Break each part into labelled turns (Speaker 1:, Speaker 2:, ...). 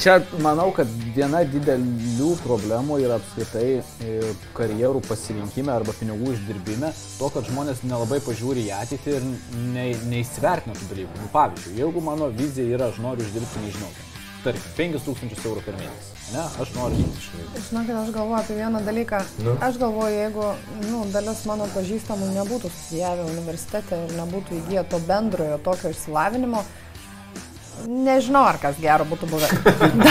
Speaker 1: čia manau, kad viena didelių problemų yra apskritai e, karjerų pasirinkime arba pinigų uždirbime, to, kad žmonės nelabai pažiūri į ateitį ir ne, neįsivertina tų dalykų. Nu, pavyzdžiui, jeigu mano vizija yra, aš noriu uždirbti, nežinau, tarkim, 5000 eurų per mėnesį. Ne, aš noriu.
Speaker 2: Žinokit, aš galvoju apie vieną dalyką.
Speaker 3: Nu.
Speaker 2: Aš galvoju, jeigu nu, dalis mano pažįstamų nebūtų studijavę universitete ir nebūtų įgyję to bendrojo tokio išsilavinimo, nežinau, ar kas gero būtų buvę.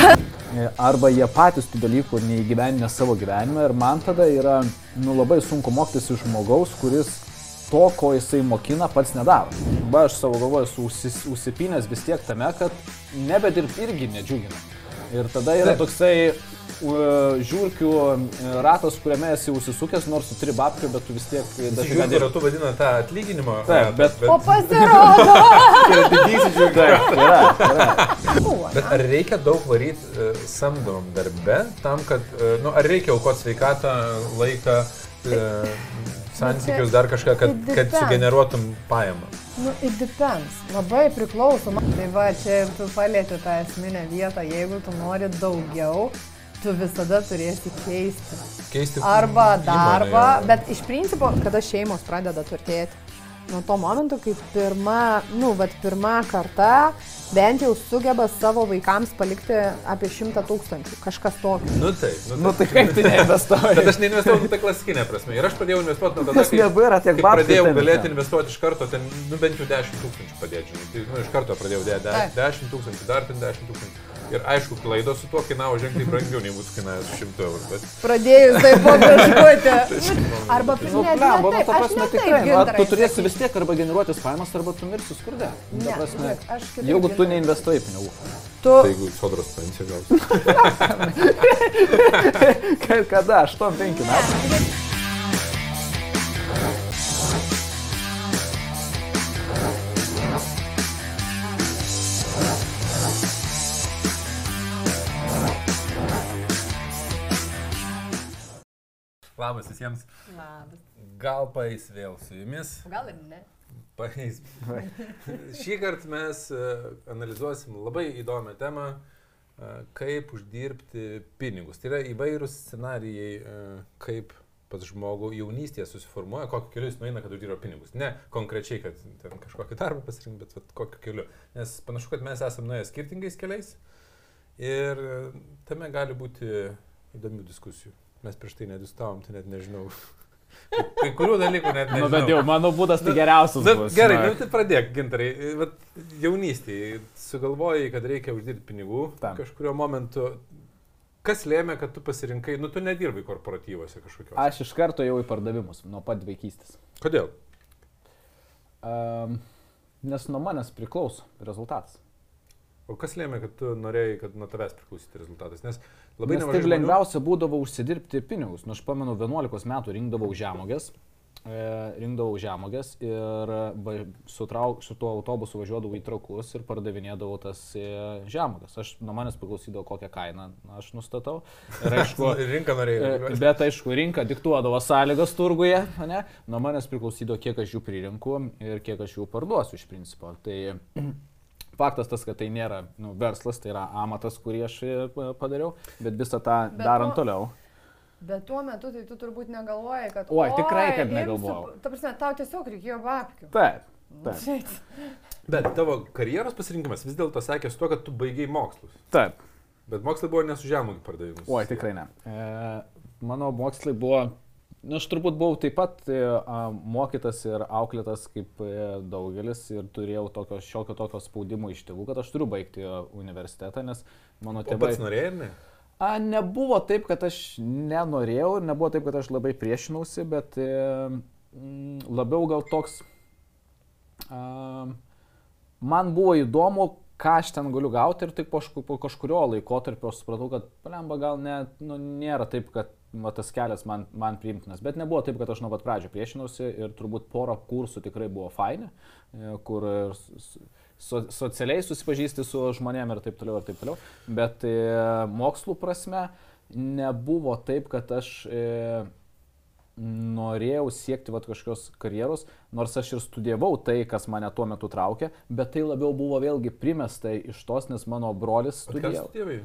Speaker 1: Arba jie patys tų dalykų neįgyveninę savo gyvenime ir man tada yra nu, labai sunku mokytis iš žmogaus, kuris to, ko jisai mokina, pats nedaro. Ba, aš savo galvoju, esu užsipinęs vis tiek tame, kad nebedirbti irgi nedžiugina. Ir tada yra
Speaker 3: Taip.
Speaker 1: toksai žiūrkių uh, ratas, kuriame esi užsisukęs, nors tu turi babkių, bet tu vis tiek dažnai
Speaker 3: Žiūrėjau, tu vadina tą atlyginimo.
Speaker 1: Taip,
Speaker 3: ratą,
Speaker 1: bet-
Speaker 2: O pasirodo!
Speaker 3: yra didysis
Speaker 1: yra.
Speaker 2: Buvo,
Speaker 3: Bet ar reikia daug varyti uh, samdomam darbe tam, kad, uh, nu, ar reikia aukoti sveikatą, laiką, uh, santykius, dar kažką, kad, kad sugeneruotum pajamą?
Speaker 2: Nu, it depends. Labai priklauso. Tai va, čia tu palėti tą esminę vietą. Jeigu tu nori daugiau, tu visada turėsi keisti.
Speaker 3: Keisti
Speaker 2: Arba
Speaker 3: įmonę,
Speaker 2: darbą,
Speaker 3: jo.
Speaker 2: bet iš principo, kada šeimos pradeda turtėti, nuo to momento, kai pirma, nu, bet pirma karta bent jau sugeba savo vaikams palikti apie šimtą tūkstančių, kažkas tokio.
Speaker 3: Nu taip, nu,
Speaker 1: Nu tai kaip tu neinvestuoji?
Speaker 3: Bet aš neinvestavau tą klasikinę prasme. Ir aš pradėjau investuoti nuo tada,
Speaker 1: Nes nebėra
Speaker 3: kai pradėjau
Speaker 1: tai
Speaker 3: galėti investuoti iš karto, ten, nu bent jau 10 tūkstančių padėti, žinai. Tai, nu, iš karto pradėjau dėti
Speaker 2: Taip.
Speaker 3: 10 tūkstančių, dar ten 10 tūkstančių. Ir aišku, klaidos su tuo kainavo ženkliai brangiau nei mūsų kainavo su 100 eurų. Bet
Speaker 2: Pradėjus taip paprašyti. Arba ne,
Speaker 1: nu,
Speaker 2: taip,
Speaker 1: ta
Speaker 2: aš
Speaker 1: prasme, tikrai, nu, tu turėsi vis tiek arba generuotis pajamas, arba tu mirsi skurde.
Speaker 2: Ne,
Speaker 1: prasme, jeigu tu neinvestuoji pinigų.
Speaker 2: Tu,
Speaker 3: tai jeigu sodros pensija gausi.
Speaker 1: Ka- Kada? 8-5 metų.
Speaker 3: Labas visiems.
Speaker 2: Labas.
Speaker 3: Gal paės vėl su jumis.
Speaker 2: Gal ir ne.
Speaker 3: Paės. Šį kartą mes e, analizuosim labai įdomią temą, e, kaip uždirbti pinigus. Tai yra įvairūs scenarijai, e, kaip pas žmogų jaunystėje susiformuoja, kokiu keliu jis nueina, kad uždirba pinigus. Ne konkrečiai, kad ten kažkokį darbą pasirinkti, bet vat, kokiu keliu. Nes panašu, kad mes esame nuėję skirtingais keliais ir tame gali būti įdomių diskusijų. Mes prieš tai nedistavom, tai net nežinau. Kai, kurių dalykų net nežinau.
Speaker 1: Nu, bet jau mano būdas tai
Speaker 3: Nu,
Speaker 1: geriausias
Speaker 3: Na,
Speaker 1: bus.
Speaker 3: gerai,
Speaker 1: na.
Speaker 3: nu, tai pradėk, gintarai. Jaunystėje sugalvojai, kad reikia uždirbti pinigų
Speaker 1: Tam.
Speaker 3: kažkurio momentu. Kas lėmė, kad tu pasirinkai, nu tu nedirbai korporatyvose kažkokios.
Speaker 1: Aš iš karto jau į pardavimus, nuo pat vaikystės.
Speaker 3: Kodėl?
Speaker 1: Um, nes nuo manęs priklauso rezultatas.
Speaker 3: O kas lėmė, kad tu norėjai, kad nuo tavęs priklausytų rezultatas? Nes labai
Speaker 1: Nes taip
Speaker 3: žmonių-
Speaker 1: lengviausia būdavo užsidirbti pinigus. Nu, aš pamenu, 11 metų rinkdavau žemogės. E, rinkdavau žemogės ir va, su, trauk, su tuo autobusu važiuodavau į trakus ir pardavinėdavau tas e, žemogės. Aš nuo manęs priklausydavo kokią kainą aš nustatau. Ir aišku,
Speaker 3: Rinka norėjo.
Speaker 1: E. Bet aišku, rinka diktuodavo sąlygas turguje, ne? nuo manęs priklausydavo, kiek aš jų pririnku ir kiek aš jų parduosiu iš principo. Tai faktas tas, kad tai nėra nu, verslas, tai yra amatas, kurį aš e, padariau, bet visą tą
Speaker 2: Bet
Speaker 1: darant
Speaker 2: tu-
Speaker 1: toliau.
Speaker 2: Bet tuo metu tai tu turbūt negalvojai, kad...
Speaker 1: Oi, tikrai, kad negalvojau.
Speaker 2: Ta prasme, tau tiesiog reikėjo babkių.
Speaker 1: Taip. Taip.
Speaker 2: Šit.
Speaker 3: Bet tavo karjeros pasirinkimas vis dėlto sekė su to, kad tu baigiai mokslus.
Speaker 1: Taip.
Speaker 3: Bet mokslai buvo ne su žemųjų pardavimus.
Speaker 1: Oi, tikrai ne. E, mano mokslai buvo, nu, aš turbūt buvau taip pat e, mokytas ir auklėtas kaip e, daugelis ir turėjau tokio šiokio tokio spaudimo iš tėvų, kad aš turiu baigti e, universitetą, nes mano tėvai...
Speaker 3: pats norėjai, ne?
Speaker 1: A, nebuvo taip, kad aš nenorėjau ir nebuvo taip, kad aš labai priešinausi, bet e, mm, labiau gal toks... A, man buvo įdomu, ką aš ten galiu gauti ir tik po, po kažkurio laiko tarp aš supratau, kad, palemba, gal ne, nu, nėra taip, kad va, tas kelias man, man priimtinas, bet nebuvo taip, kad aš nuo pat pradžio priešinausi ir turbūt porą kursų tikrai buvo faini, e, kur so, socialiai susipažįsti su žmonėm ir taip toliau ir taip toliau, bet e, mokslų prasme nebuvo taip, kad aš e, norėjau siekti vat, kažkokios karjeros, nors aš ir studijavau tai, kas mane tuo metu traukė, bet tai labiau buvo vėlgi primesta iš tos, nes mano brolis studijavo.
Speaker 3: Studijavai?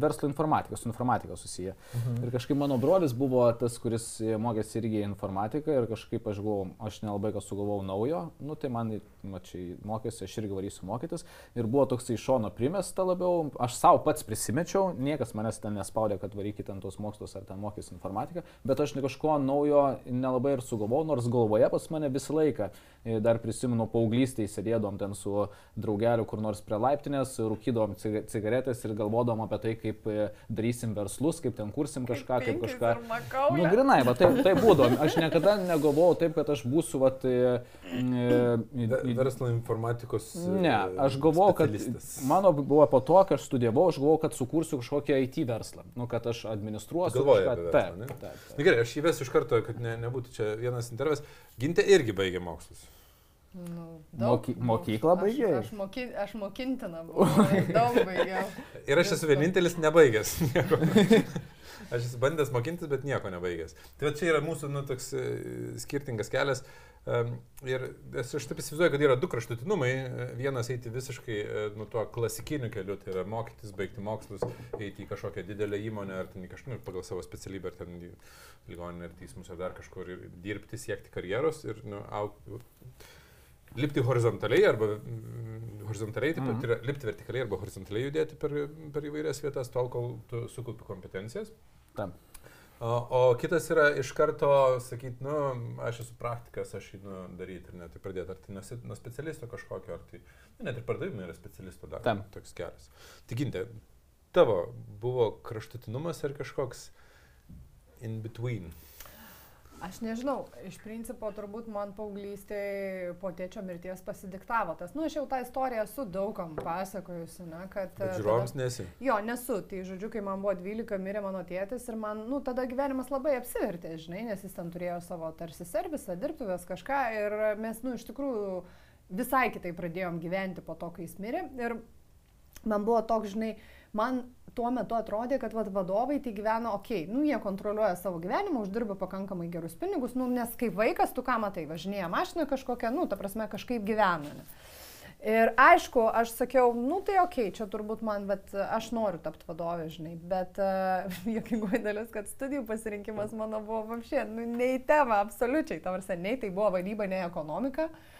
Speaker 1: Verslo informatika, su informatika susiję. Mhm. Ir kažkaip mano brolis buvo tas, kuris mokėsi irgi informatiką ir kažkaip aš galvojau, aš nelabai ką sugalvojau naujo, nu tai man, mačiai, mokėsi, aš irgi varysiu mokytis. Ir buvo toksai iš šono primesta labiau, aš savo pats prisimečiau, niekas manęs ten nespaudė, kad varykit ten tos mokslus ar ten mokys informatiką, bet aš kažko naujo nelabai ir sugalvojau, nors galvoje pas mane visą laiką. E, dar prisimenu, paauglystėje sėdėdom ten su draugeliu kur nors prie laiptinės, rūkydom cigaretės ir galvodom apie tai, kaip e, darysim verslus, kaip ten kursim kažką, kaip, kaip kažką. Nu, grinai, va, tai, tai būdom. Aš niekada negalvojau taip, kad aš būsiu, va, tai...
Speaker 3: E, verslo informatikos.
Speaker 1: Ne, aš galvojau, kad mano buvo po to, kai aš studijavau, aš galvojau, kad sukursiu kažkokį IT verslą. Nu, kad aš administruosiu.
Speaker 3: Galvoju, kad taip. taip, taip. Na gerai, aš įvesiu iš karto, kad ne, nebūtų čia vienas intervas. Gintė irgi baigė mokslus.
Speaker 2: Nu,
Speaker 1: Moky, mokyklą baigė?
Speaker 2: Aš, aš, moky, aš mokintina buvau, daug baigiau.
Speaker 3: Ir aš esu vienintelis nebaigęs. aš esu bandęs mokintis, bet nieko nebaigęs. Tai va čia yra mūsų nu, toks e, skirtingas kelias. Um, ir aš taip įsivaizduoju, kad yra du kraštutinumai. Vienas eiti visiškai e, nu, tuo klasikiniu keliu, tai yra mokytis, baigti mokslus, eiti į kažkokią didelę įmonę ar ten kažkur nu, pagal savo specialybę, ar ten ligoninę, ar teismus, ar dar kažkur ir dirbti, siekti karjeros ir nu, aukti lipti horizontaliai arba mm, horizontaliai, taip pat mhm. yra lipti vertikaliai arba horizontaliai judėti per, per įvairias vietas, tol kol tu sukaupi kompetencijas.
Speaker 1: Tam.
Speaker 3: O, o kitas yra iš karto sakyti, nu, aš esu praktikas, aš einu daryti ir net tai pradėti, ar tai nuo, nuo specialisto kažkokio, ar tai, nu, net ir pardavimai yra specialisto dar.
Speaker 1: Tam.
Speaker 3: Toks kelias. Tikintė, tavo buvo kraštutinumas ar kažkoks in between?
Speaker 2: Aš nežinau, iš principo turbūt man paauglystėje po tėčio mirties pasidiktavo tas. Nu, aš jau tą istoriją esu daugam pasakojusi, na, kad...
Speaker 3: Bet žiūrovams nesi.
Speaker 2: Jo, nesu. Tai žodžiu, kai man buvo 12, mirė mano tėtis ir man, nu, tada gyvenimas labai apsivertė, žinai, nes jis ten turėjo savo tarsi servisą, dirbtuvės kažką ir mes, nu, iš tikrųjų visai kitai pradėjom gyventi po to, kai jis mirė. Ir man buvo toks, žinai, man tuo metu atrodė, kad vat, vadovai tai gyvena ok, nu jie kontroliuoja savo gyvenimą, uždirba pakankamai gerus pinigus, nu nes kaip vaikas tu ką matai, važinėja mašina kažkokia, nu ta prasme kažkaip gyvena. Ne? Ir aišku, aš sakiau, nu tai ok, čia turbūt man, bet aš noriu tapti vadovė, žinai, bet uh, jokingoji dalis, kad studijų pasirinkimas mano buvo vapšė, nu, nei tema, absoliučiai, tavarsai, nei tai buvo vadyba, nei ekonomika. Uh,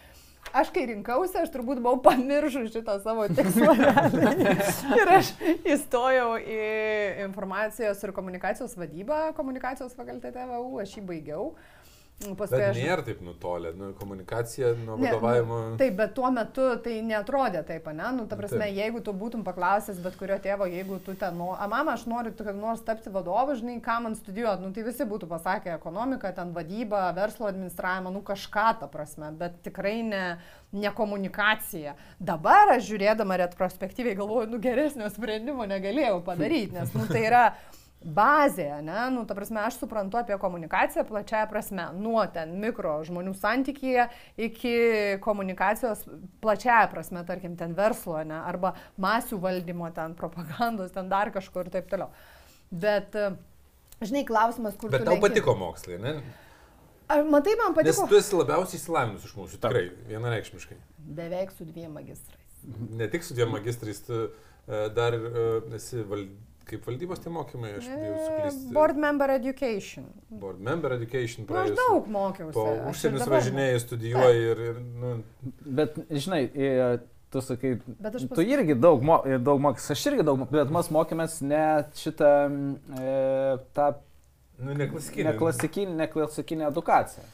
Speaker 2: Aš kai rinkausi, aš turbūt buvau pamiršus šitą savo tikslą. ir aš įstojau į informacijos ir komunikacijos vadybą komunikacijos fakultete VU, aš jį baigiau. Uh,
Speaker 3: paskui bet aš... nėra taip nutolę, nu, komunikacija nuo ne, vadovavimo.
Speaker 2: Nu, taip, bet tuo metu tai netrodė taip, ne? Nu, ta prasme, taip. jeigu tu būtum paklausęs bet kurio tėvo, jeigu tu ten, nu, a mama, aš noriu kad nors tapti vadovu, žinai, ką man studijuoti, nu, tai visi būtų pasakę ekonomiką, ten vadybą, verslo administravimą, nu, kažką tą prasme, bet tikrai ne, ne komunikacija. Dabar aš žiūrėdama retrospektyviai galvoju, nu, geresnio sprendimo negalėjau padaryti, nes, nu, tai yra bazė, ne, nu, ta prasme, aš suprantu apie komunikaciją plačiaja prasme, nuo ten mikro žmonių santykyje iki komunikacijos plačiaja prasme, tarkim, ten verslo, ne, arba masių valdymo, ten propagandos, ten dar kažkur ir taip toliau. Bet, žinai, klausimas, kur...
Speaker 3: Bet tau lenki... patiko mokslai, ne?
Speaker 2: Ar matai, man patiko.
Speaker 3: Nes tu esi labiausiai įsilavinus iš mūsų, tikrai, vienareikšmiškai.
Speaker 2: Beveik su dviem magistrais.
Speaker 3: Ne tik su dviem magistrais, tu uh, dar uh, esi valdybos Kaip valdybos tie mokymai, aš bijau suklysti.
Speaker 2: Board Member Education.
Speaker 3: Board Member Education.
Speaker 2: Nu, aš daug mokiausi.
Speaker 3: Po užsienius važinėjai, studijuoji ir... ir nu.
Speaker 1: Bet, žinai, tu sakai, pas... tu irgi daug, mo, daug mokys, aš irgi daug, bet mes mokėmės ne šitą, e, tą...
Speaker 3: Nu, neklasikinę.
Speaker 1: Neklasikinę, neklasikinę edukaciją.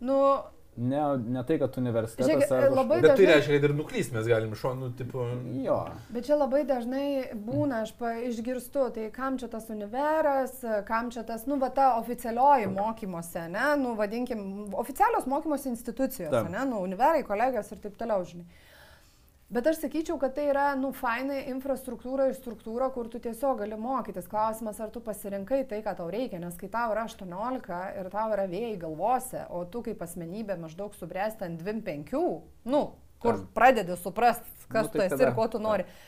Speaker 2: Nu,
Speaker 1: Ne, ne tai, kad universitetas. Žiūrėk,
Speaker 2: ar labai
Speaker 3: bet tai dažnai... reiškia, kad ir nuklys mes galim šonų, tipo.
Speaker 1: Jo.
Speaker 2: Bet čia labai dažnai būna, aš pa, išgirstu, tai kam čia tas univeras, kam čia tas, nu, va ta oficialioji mokymuose, ne, nu, vadinkim, oficialios mokymosi institucijos, Tam. ne, nu, univerai, kolegas ir taip toliau, žinai. Bet aš sakyčiau, kad tai yra, nu, fainai infrastruktūra ir struktūra, kur tu tiesiog gali mokytis. Klausimas, ar tu pasirinkai tai, ką tau reikia, nes kai tau yra 18 ir tau yra vėjai galvose, o tu kaip asmenybė maždaug subręsti ant 25, nu, kur Tam. pradedi suprasti, kas nu, tai tu esi tada. ir ko tu nori. Tam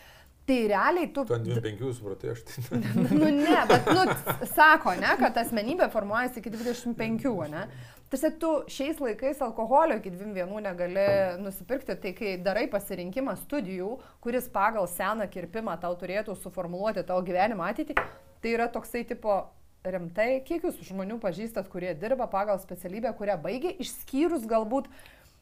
Speaker 2: Tai realiai tu...
Speaker 3: Tu ant 25 supratai, aš tai.
Speaker 2: nu ne, bet, nu, sako, ne, kad asmenybė formuojasi iki 25, ne? Tiesiog tu šiais laikais alkoholio iki 21 negali nusipirkti, tai kai darai pasirinkimą studijų, kuris pagal seną kirpimą tau turėtų suformuoluoti tavo gyvenimo ateitį, tai yra toksai tipo rimtai, kiek jūs žmonių pažįstat, kurie dirba pagal specialybę, kurią baigė, išskyrus galbūt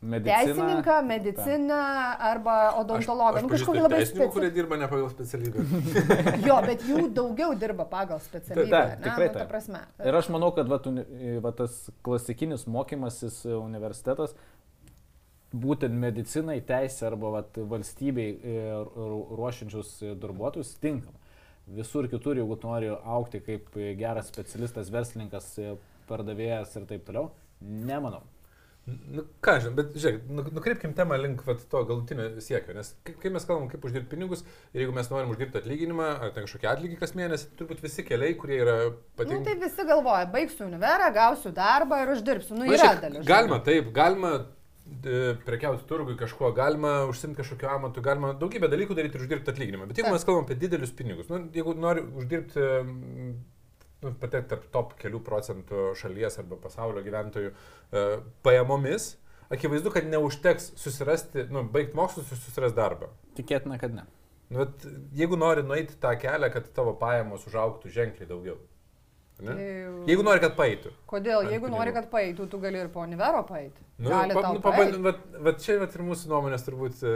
Speaker 1: Medicina.
Speaker 2: teisininką, mediciną arba odontologą. Nu, kažkokį labai specifinį.
Speaker 3: kurie dirba ne pagal specialybę.
Speaker 2: Jo, bet jų daugiau dirba pagal specialybę.
Speaker 1: Taip,
Speaker 2: ne?
Speaker 1: tikrai
Speaker 2: Nu, ta prasme.
Speaker 1: Ir aš manau, kad va, uni- va, tas klasikinis mokymasis e, universitetas, būtent medicinai, teisė arba va, valstybei e, ru- ruošiančius darbuotojus tinkama. Visur kitur, jeigu tu nori aukti kaip geras specialistas, verslininkas, e, pardavėjas ir taip toliau, nemanau.
Speaker 3: Nu, ką žinai, bet žiūrėk, nu- nukreipkim temą link vat, to galutinio siekio, nes kai, mes kalbam, kaip uždirbti pinigus ir jeigu mes norim uždirbti atlyginimą, ar ten kažkokį atlygį kas mėnesį, turbūt visi keliai, kurie yra
Speaker 2: Nu,
Speaker 3: patinka.
Speaker 2: tai visi galvoja, baigsiu univerą, gausiu darbą ir uždirbsiu. Nu,
Speaker 3: Na,
Speaker 2: yra
Speaker 3: šiaip
Speaker 2: dalis.
Speaker 3: Galima, taip, galima e, prekiauti turgui kažkuo, galima užsimti kažkokiu amatu, galima daugybę dalykų daryti ir uždirbti atlyginimą. Bet jeigu
Speaker 2: Taip.
Speaker 3: mes kalbam apie didelius pinigus, nu, jeigu nori uždirbti, nu, patekti tarp top kelių procentų šalies arba pasaulio gyventojų e, pajamomis, akivaizdu, kad neužteks susirasti, nu, baigti mokslus ir susirasti darbą.
Speaker 1: Tikėtina, kad ne.
Speaker 3: Nu, bet jeigu nori nueiti tą kelią, kad tavo pajamos užauktų ženkliai daugiau. Ne?
Speaker 2: Tai-
Speaker 3: Jeigu nori, kad paeitų.
Speaker 2: Kodėl?
Speaker 3: Ant
Speaker 2: Jeigu nori,
Speaker 3: pinigų.
Speaker 2: kad paeitų, tu gali ir po univero paeiti.
Speaker 3: Nu,
Speaker 2: gali
Speaker 3: pa, nu,
Speaker 2: paeit.
Speaker 3: pabandym, bet, bet čia vat, ir mūsų nuomonės turbūt. e,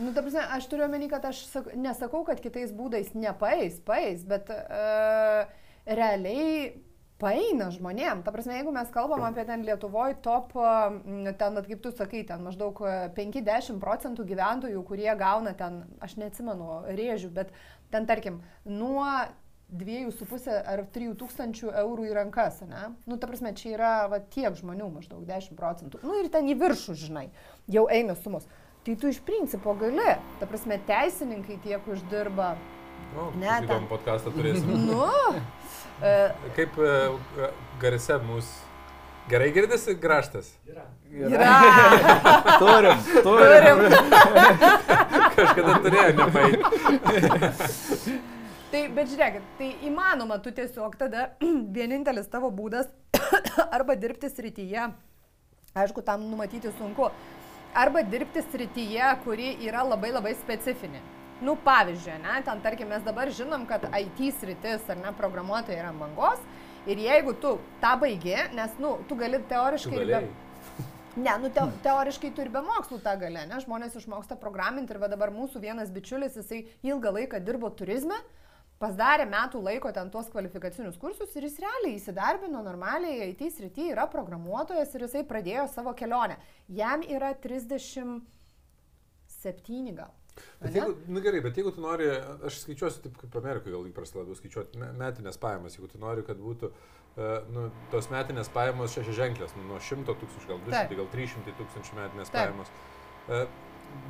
Speaker 2: Nu, ta prasme, aš turiu omeny, kad aš sak, nesakau, kad kitais būdais nepaeis, paeis, bet uh, realiai paeina žmonėm. Ta prasme, jeigu mes kalbam apie ten Lietuvoje top, e, ten, kaip tu sakai, ten maždaug e, 5-10 procentų gyventojų, kurie gauna ten, aš neatsimenu rėžių, bet ten tarkim, nuo 2,5 ar 3 tūkstančių eurų į rankas, ne? Nu, ta prasme, čia yra va, tiek žmonių, maždaug 10 procentų. Nu, ir ten į viršų, žinai, jau eina sumos. Tai tu iš principo gali. Ta prasme, teisininkai tiek uždirba.
Speaker 3: Nu,
Speaker 2: Ne, ten-
Speaker 3: podcastą turėsim.
Speaker 2: Nu, e,
Speaker 3: Kaip e, garise mūsų. Gerai girdisi graštas?
Speaker 2: yra.
Speaker 1: Turim, turim.
Speaker 2: Turim.
Speaker 3: Kažkada turėjo nepaeiti.
Speaker 2: Tai, bet žiūrėkit, tai įmanoma, tu tiesiog tada vienintelis tavo būdas arba dirbti srityje, aišku, tam numatyti sunku, arba dirbti srityje, kuri yra labai labai specifinė. Nu, pavyzdžiui, ne, ten tarkim mes dabar žinom, kad IT sritis ar ne programuotojai yra bangos ir jeigu tu tą baigi, nes, nu, tu gali teoriškai ir be... Ne, nu te, teoriškai tu ir be mokslų tą galę, ne? Žmonės išmoksta programinti ir va dabar mūsų vienas bičiulis, jisai ilgą laiką dirbo turizme, pasdarė metų laiko ten tuos kvalifikacinius kursus ir jis realiai įsidarbino normaliai, IT srity yra programuotojas ir jisai pradėjo savo kelionę. Jam yra 37 gal.
Speaker 3: Bet jeigu, nu gerai, bet jeigu tu nori, aš skaičiuosiu taip kaip Amerikoje, gal įprasta labiau skaičiuoti me- metinės pajamas, jeigu tu nori, kad būtų uh, nu, tos metinės pajamos šeši ženklės, nu, nuo 100 tūkstančių, gal 200,
Speaker 2: Taip.
Speaker 3: gal 300 tūkstančių metinės
Speaker 2: Taip.
Speaker 3: pajamos. Uh,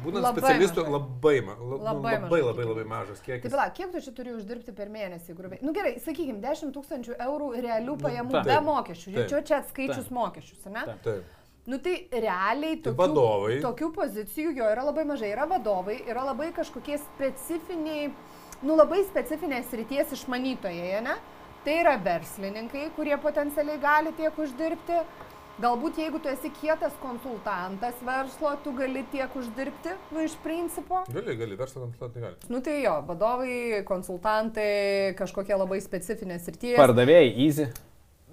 Speaker 3: būnant
Speaker 2: Labai
Speaker 3: specialistu,
Speaker 2: mažai.
Speaker 3: labai, ma, la,
Speaker 2: Labai
Speaker 3: labai, labai, labai, labai mažas kiekis.
Speaker 2: pala, kiek tu čia turi uždirbti per mėnesį, grubiai? Na nu, gerai, sakykime, 10 tūkstančių eurų realių
Speaker 1: Nu,
Speaker 2: pajamų
Speaker 1: taip.
Speaker 2: be mokesčių.
Speaker 3: Taip.
Speaker 2: Čia čia atskaičius mokesčius, ne?
Speaker 1: Taip.
Speaker 3: Taip.
Speaker 2: Nu tai realiai
Speaker 3: Tai
Speaker 2: tokių,
Speaker 3: vadovai.
Speaker 2: tokių pozicijų jo yra labai mažai. Yra vadovai, yra labai kažkokie specifiniai, nu labai specifinės ryties išmanytojai, ne? Tai yra verslininkai, kurie potencialiai gali tiek uždirbti. Galbūt jeigu tu esi kietas konsultantas verslo, tu gali tiek uždirbti, nu iš principo.
Speaker 3: Gali, gali, verslo konsultantai gali.
Speaker 2: Nu tai jo, vadovai, konsultantai, kažkokie labai specifinės ryties.
Speaker 1: Pardavėjai, easy.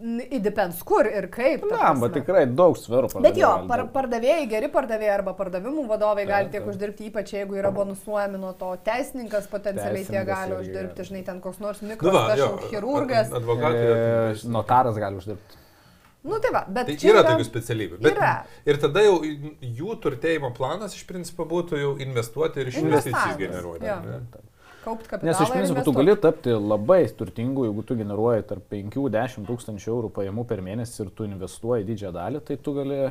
Speaker 2: Įdepends kur ir kaip.
Speaker 1: Na, bet tikrai daug sverų.
Speaker 2: Bet jo,
Speaker 1: pardavėjai
Speaker 2: par, pardavėjai, geri pardavėjai arba pardavimų vadovai gali tiek uždirbti, ypač jeigu yra bonusuojami nuo to. Teisininkas potencialiai tiek
Speaker 1: Teisininkas
Speaker 2: gali uždirbti, žinai, ten koks nors
Speaker 3: Nu va,
Speaker 2: mikros,
Speaker 3: jo,
Speaker 2: chirurgas.
Speaker 3: ad- Advokatai.
Speaker 1: E,
Speaker 3: yra-
Speaker 1: notaras gali uždirbti.
Speaker 2: Nu tai va, bet
Speaker 3: Tai
Speaker 2: čia
Speaker 3: yra tokių specialybių. Bet,
Speaker 2: Yra.
Speaker 3: ir tada jau jų turtėjimo planas iš principo būtų jau investuoti ir iš investicijų generuoti.
Speaker 2: Kaupti kapitalą.
Speaker 1: Nes iš principo tu gali tapti labai turtingu, jeigu tu generuoji tarp 5-10 tūkstančių eurų pajamų per mėnesį ir tu investuoji didžiąją dalį, tai tu gali...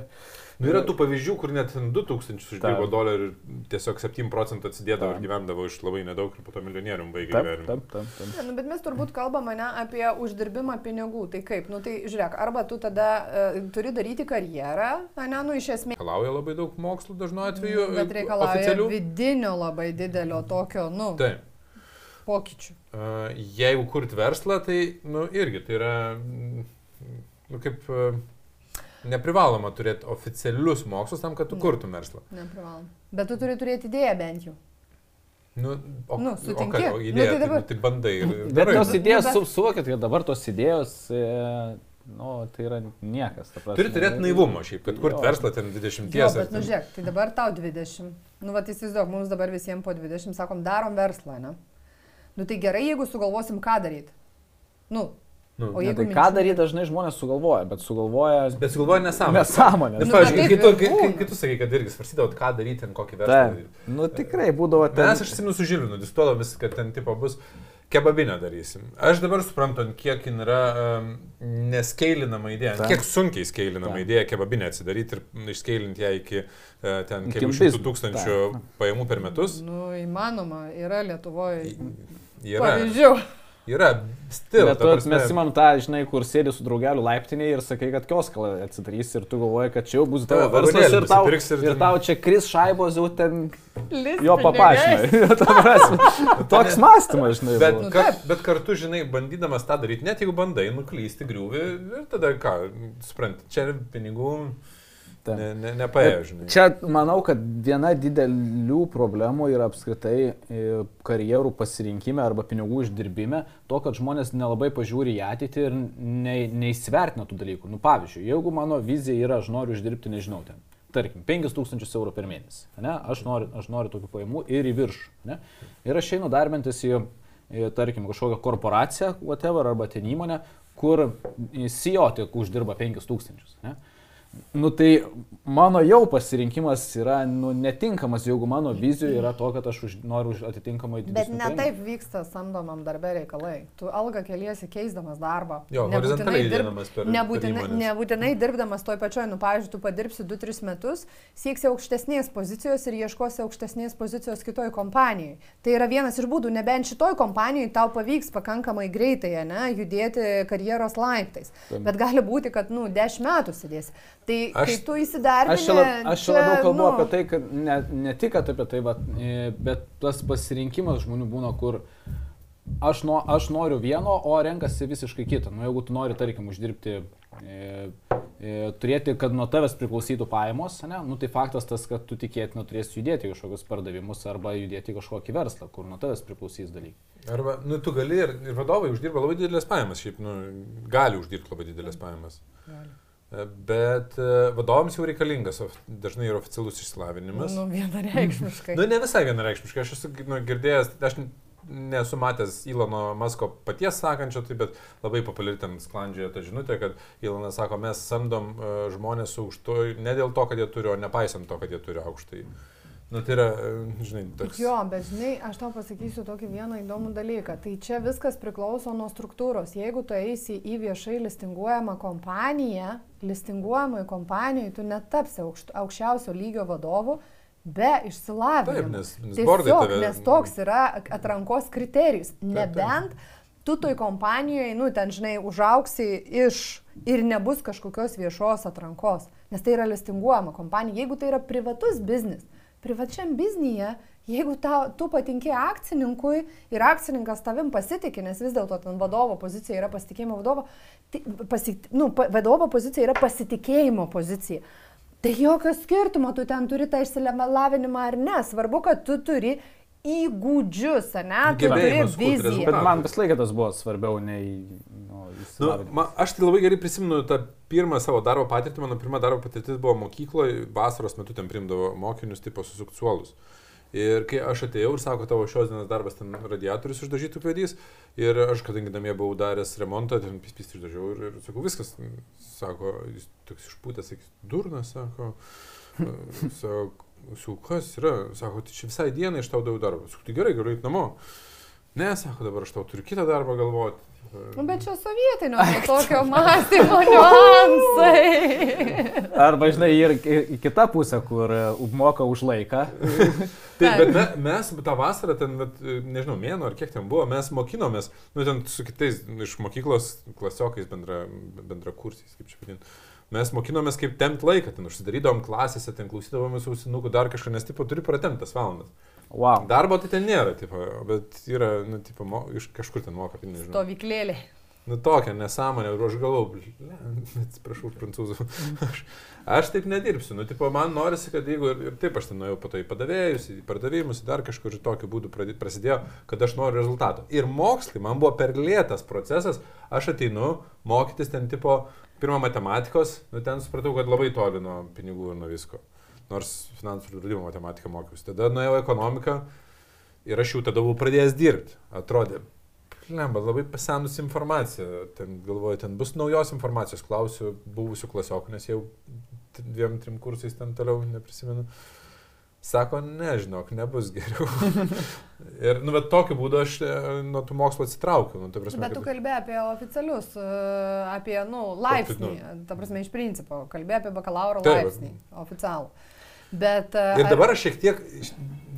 Speaker 3: Nu, yra tų pavyzdžių, kur net 2000 uždirbo dolerių ir tiesiog 7 procentų atsidėdavo ir gyvendavo iš labai nedaug ir po to milijonierium baigė gyvenimą.
Speaker 1: taip, taip. taip.
Speaker 2: Ne, nu, bet mes turbūt kalbame ne, apie uždirbimą pinigų. Tai kaip? Nu, tai žiūrėk, arba tu tada uh, turi daryti karjerą, ne, nu iš esmės.
Speaker 3: Reikalauja labai daug mokslų dažnu atveju.
Speaker 2: Bet reikalauja
Speaker 3: oficialių.
Speaker 2: vidinio labai didelio tokio, nu.
Speaker 3: Taip.
Speaker 2: Pokyčių.
Speaker 3: Jeigu kurt verslą, tai, nu, irgi tai yra, nu, kaip neprivaloma turėti oficialius mokslus tam, kad tu
Speaker 2: Ne.
Speaker 3: kurtum verslą.
Speaker 2: Neprivalom. Bet tu turi turėti idėją bent jau.
Speaker 3: Nu, o,
Speaker 2: Nu,
Speaker 3: o
Speaker 2: sutinki?
Speaker 3: ką, o
Speaker 2: Nu,
Speaker 3: idėja,
Speaker 2: tai
Speaker 3: tai,
Speaker 2: dabar-
Speaker 3: nu, tai bandai ir...
Speaker 1: Bet tos idėjos,
Speaker 2: bet-
Speaker 1: su, suvokit, kad dabar tos idėjos, e, nu, tai yra niekas.
Speaker 3: Turi turėti naivumo šiaip, kad kurt
Speaker 1: Jo.
Speaker 3: verslą ten 20
Speaker 2: Jo, bet nu
Speaker 3: ten-
Speaker 2: žiūrėk, tai dabar tau 20. Nu, va, įsivaizduok, mums dabar visiems po 20 sakom, darom verslą, ne? Nu, tai gerai, jeigu sugalvosim, ką daryti. Nu,
Speaker 3: Nu,
Speaker 2: o
Speaker 1: Ne,
Speaker 2: jeigu...
Speaker 1: tai
Speaker 2: minčių
Speaker 1: ką daryti dažnai žmonės sugalvoja, bet sugalvoja
Speaker 3: Bet sugalvoji nesąmonę.
Speaker 1: nesąmonę.
Speaker 3: Nes,
Speaker 2: Nu,
Speaker 3: pavyzdžiui,
Speaker 2: būna.
Speaker 3: kai tu sakai, kad irgi svarstydavot, ką daryti, ten kokį verslą
Speaker 1: Taip. Nu tikrai būdavo ten.
Speaker 3: Mes aš atsimenu su Žilvinu, diskutuodavom vis, kad ten tipo bus kebabinę darysim. Aš dabar suprantu, ant kiek jin yra um, neskeilinama idėja, ant
Speaker 1: Taip.
Speaker 3: kiek sunkiai skeilinama
Speaker 1: Taip.
Speaker 3: idėja kebabinę atsidaryti ir išskeilinti ją iki uh, ten kelių šimtų tūkstančių
Speaker 1: Taip.
Speaker 3: pajamų per metus.
Speaker 2: Nu, įmanoma, yra Lietuvoje
Speaker 3: Yra.
Speaker 2: pavyzdžių.
Speaker 3: Yra. Stil.
Speaker 1: Bet
Speaker 3: ta
Speaker 1: tu
Speaker 3: prasme-
Speaker 1: mes įmam tą, žinai, kur sėdi su draugeliu laiptinėje ir sakai, kad kioską atsidarys ir tu galvoji, kad čia jau bus tavo verslas ir tau,
Speaker 3: ir
Speaker 1: ir
Speaker 3: ten-
Speaker 1: tau čia kris šaibos jau ten
Speaker 2: List
Speaker 1: jo papašinai. Ta prasme, Toks mąstymas, žinai.
Speaker 3: Bet.
Speaker 2: Nu,
Speaker 3: kar, bet kartu, žinai, bandydamas tą daryti, net jeigu bandai nuklysti griūvi ir tada ką, supranti, čia ir pinigų
Speaker 1: Taip.
Speaker 3: ne, ne, nepaėjo, žinai.
Speaker 1: Čia manau, kad viena didelių problemų yra apskritai e, karjerų pasirinkime arba pinigų uždirbime, to, kad žmonės nelabai pažiūri į ateitį ir ne, neįsvertina tų dalykų. Nu, pavyzdžiui, jeigu mano vizija yra, aš noriu uždirbti, nežinau, ten, tarkim, 5000 eurų per mėnesį, ne? aš, noriu, aš noriu tokių pajamų ir į viršų. Ne? Ir aš einu darbintis į, į, tarkim, kažkokią korporaciją, whatever, arba ten įmonę, kur CEO tik uždirba 5000. Ne? Nu tai mano jau pasirinkimas yra nu, netinkamas, jeigu mano vizija yra to, kad aš už, noriu už atitinkamai
Speaker 2: Bet
Speaker 1: didesnių
Speaker 2: ne
Speaker 1: pajamų.
Speaker 2: taip vyksta samdomam darbė reikalai. Tu algą keliesi keisdamas darbą.
Speaker 3: Jo, horizontaliai
Speaker 2: dirb-
Speaker 3: per- per
Speaker 2: nebūtinai,
Speaker 3: įmones.
Speaker 2: nebūtinai dirbdamas toj pačioj, nu, pavyzdžiui, tu padirbsi 2-3 metus, sieksi aukštesnės pozicijos ir ieškosi aukštesnės pozicijos kitoj kompanijoje. Tai yra vienas iš būdų, nebent šitoj kompanijoje tau pavyks pakankamai greitai, ne, judėti karjeros laiptais.
Speaker 1: Taip.
Speaker 2: Bet gali būti, kad, nu, 10 metų sėdėsi. Tai
Speaker 3: Aš-
Speaker 2: tu įsidarbini...
Speaker 1: Aš lab, aš čia labiau kalbu
Speaker 2: nu,
Speaker 1: apie tai, kad ne, ne tik kad apie tai, bet, e, bet tas pasirinkimas žmonių būna, kur aš, no, aš noriu vieno, o renkasi visiškai kitą. Nu, jeigu tu nori, tarkim, uždirbti, e, e, turėti, kad nuo tavęs priklausytų pajamos, ne, nu, tai faktas tas, kad tu tikėtina turėsi judėti į kažkokius pardavimus arba judėti į kažkokį verslą, kur nuo tavęs priklausys dalykai.
Speaker 3: Arba, nu, tu gali ir, ir vadovai uždirba labai didelės pajamas, šiaip, nu, gali uždirbti labai didelės pajamas.
Speaker 2: Gali.
Speaker 3: E, Bet e, vadovams jau reikalingas dažnai ir oficialus išsilavinimas.
Speaker 2: Nu, vienareikšmiškai.
Speaker 3: Nu, ne visai vienareikšmiškai, aš esu nu, girdėjęs, aš nesu matęs Ilono Masko paties sakančio, tai bet labai populiari ten sklandžioje ta žinutė, kad Ilonas sako, mes samdom uh, žmonės su aukštuoju, ne dėl to, kad jie turi, o nepaisant to, kad jie turi aukštai. Nu, tai yra, e, žinai, toks.
Speaker 2: Jo, bet žinai, aš tau pasakysiu tokį vieną įdomų dalyką. Tai čia viskas priklauso nuo struktūros. Jeigu tu eisi į viešai listinguojamą kompaniją, listinguojamai kompanijai, tu netapsi aukšt, aukščiausio lygio vadovu be
Speaker 3: Taip,
Speaker 2: išsilavinimo.
Speaker 3: nes, nes bordai
Speaker 2: Tiesiog,
Speaker 3: tave.
Speaker 2: nes toks yra atrankos kriterijus.
Speaker 3: taip.
Speaker 2: Nebent tu toj kompanijoje, nu, ten, žinai, užauksi iš ir nebus kažkokios viešos atrankos. Nes tai yra listinguojama kompanija. Jeigu tai yra privatus biznis, privačiam biznyje, jeigu tau, tu patinki akcininkui ir akcininkas tavim pasitikė, nes vis dėlto ten vadovo pozicija yra pasitikėjimo vadovo, tai, pasi, nu, pa, vadovo pozicija yra pasitikėjimo pozicija. Tai jokio skirtumo, tu ten turi tą išsilavinimą ar ne. Svarbu, kad tu turi įgūdžius, ne? Tu turi viziją.
Speaker 1: Bet man visą laiką tas buvo svarbiau nei nu,
Speaker 3: Nu,
Speaker 1: išsilavinimas.
Speaker 3: ma, aš tai labai gerai prisimenu tą pirmą savo darbo patirtį. Mano pirma darbo patirtis buvo mokykloje, vasaros metu ten primdavo mokinius, tipo susuksuolus. Ir kai aš atėjau ir sako, tavo šios dienos darbas ten radiatorius išdažytų pėdys, ir aš, kadangi namie buvau daręs remontą, ten pispys išdažiau ir, ir sakau, viskas, sako, jis toks išpūtęs, sakys, durnas, sako, sako, Sakau, kas yra? Sako, tai čia visai dienai iš tau daug darbo. Sakau, tai gerai, galiu eiti namo. Ne, sako, dabar aš tau turiu kitą darbą galvoti.
Speaker 2: Nu, bet čia sovietinio to tokio mąstymo niuansai.
Speaker 1: Arba, žinai, ir kitą pusę, kur e, moka už laiką.
Speaker 3: Taip, bet me, mes tą vasarą, ten, bet, nežinau, mėno ar kiek ten buvo, mes mokinomės, nu, ten su kitais iš mokyklos klasiokais bendra, bendra kursiais, kaip čia vadinti. Mes mokinomės kaip tempt laiką, ten užsidarydavom klasėse, ten klausydavom visų ausinukų, dar kažką, nes tipo turi pratemtas valandas.
Speaker 1: Wow.
Speaker 3: Darbo tai ten nėra, tipo, bet yra, nu, tipo, mo, iš kažkur ten moka, tai nežinau.
Speaker 2: Stovyklėlė.
Speaker 3: Nu tokia nesąmonė, ir aš galvoju, bl- atsiprašau už prancūzų, aš, aš taip nedirbsiu, nu tipo, man norisi, kad jeigu ir, ir taip aš ten nuėjau po to į padavėjus, į pardavimus, dar kažkur ir tokiu būdu prasidėjo, kad aš noriu rezultato. Ir mokslai, man buvo per lėtas procesas, aš ateinu mokytis ten tipo, pirmą matematikos, nu ten supratau, kad labai toli nuo pinigų ir nuo visko. Nors finansų ir draudimo matematiką mokiausi. Tada nuėjau ekonomiką ir aš jau tada buvau pradėjęs dirbti. Atrodė, Lemba, labai pasenusi informacija. Ten galvoju, ten bus naujos informacijos. Klausiu buvusių klasiokų, nes jau dviem, trim kursais ten toliau neprisimenu. Sako, nežinok, nebus geriau. ir, nu, bet tokiu būdu aš e, nuo tų mokslo atsitraukiau. Nu, prasme,
Speaker 2: Bet tu
Speaker 3: kad-
Speaker 2: kalbėjai apie oficialius, e, apie, nu, laipsnį, ta prasme, iš principo, kalbėjai apie bakalauro
Speaker 3: Taip.
Speaker 2: laipsnį, oficialų. Bet... e,
Speaker 3: Ir
Speaker 2: ar-
Speaker 3: dabar aš šiek tiek,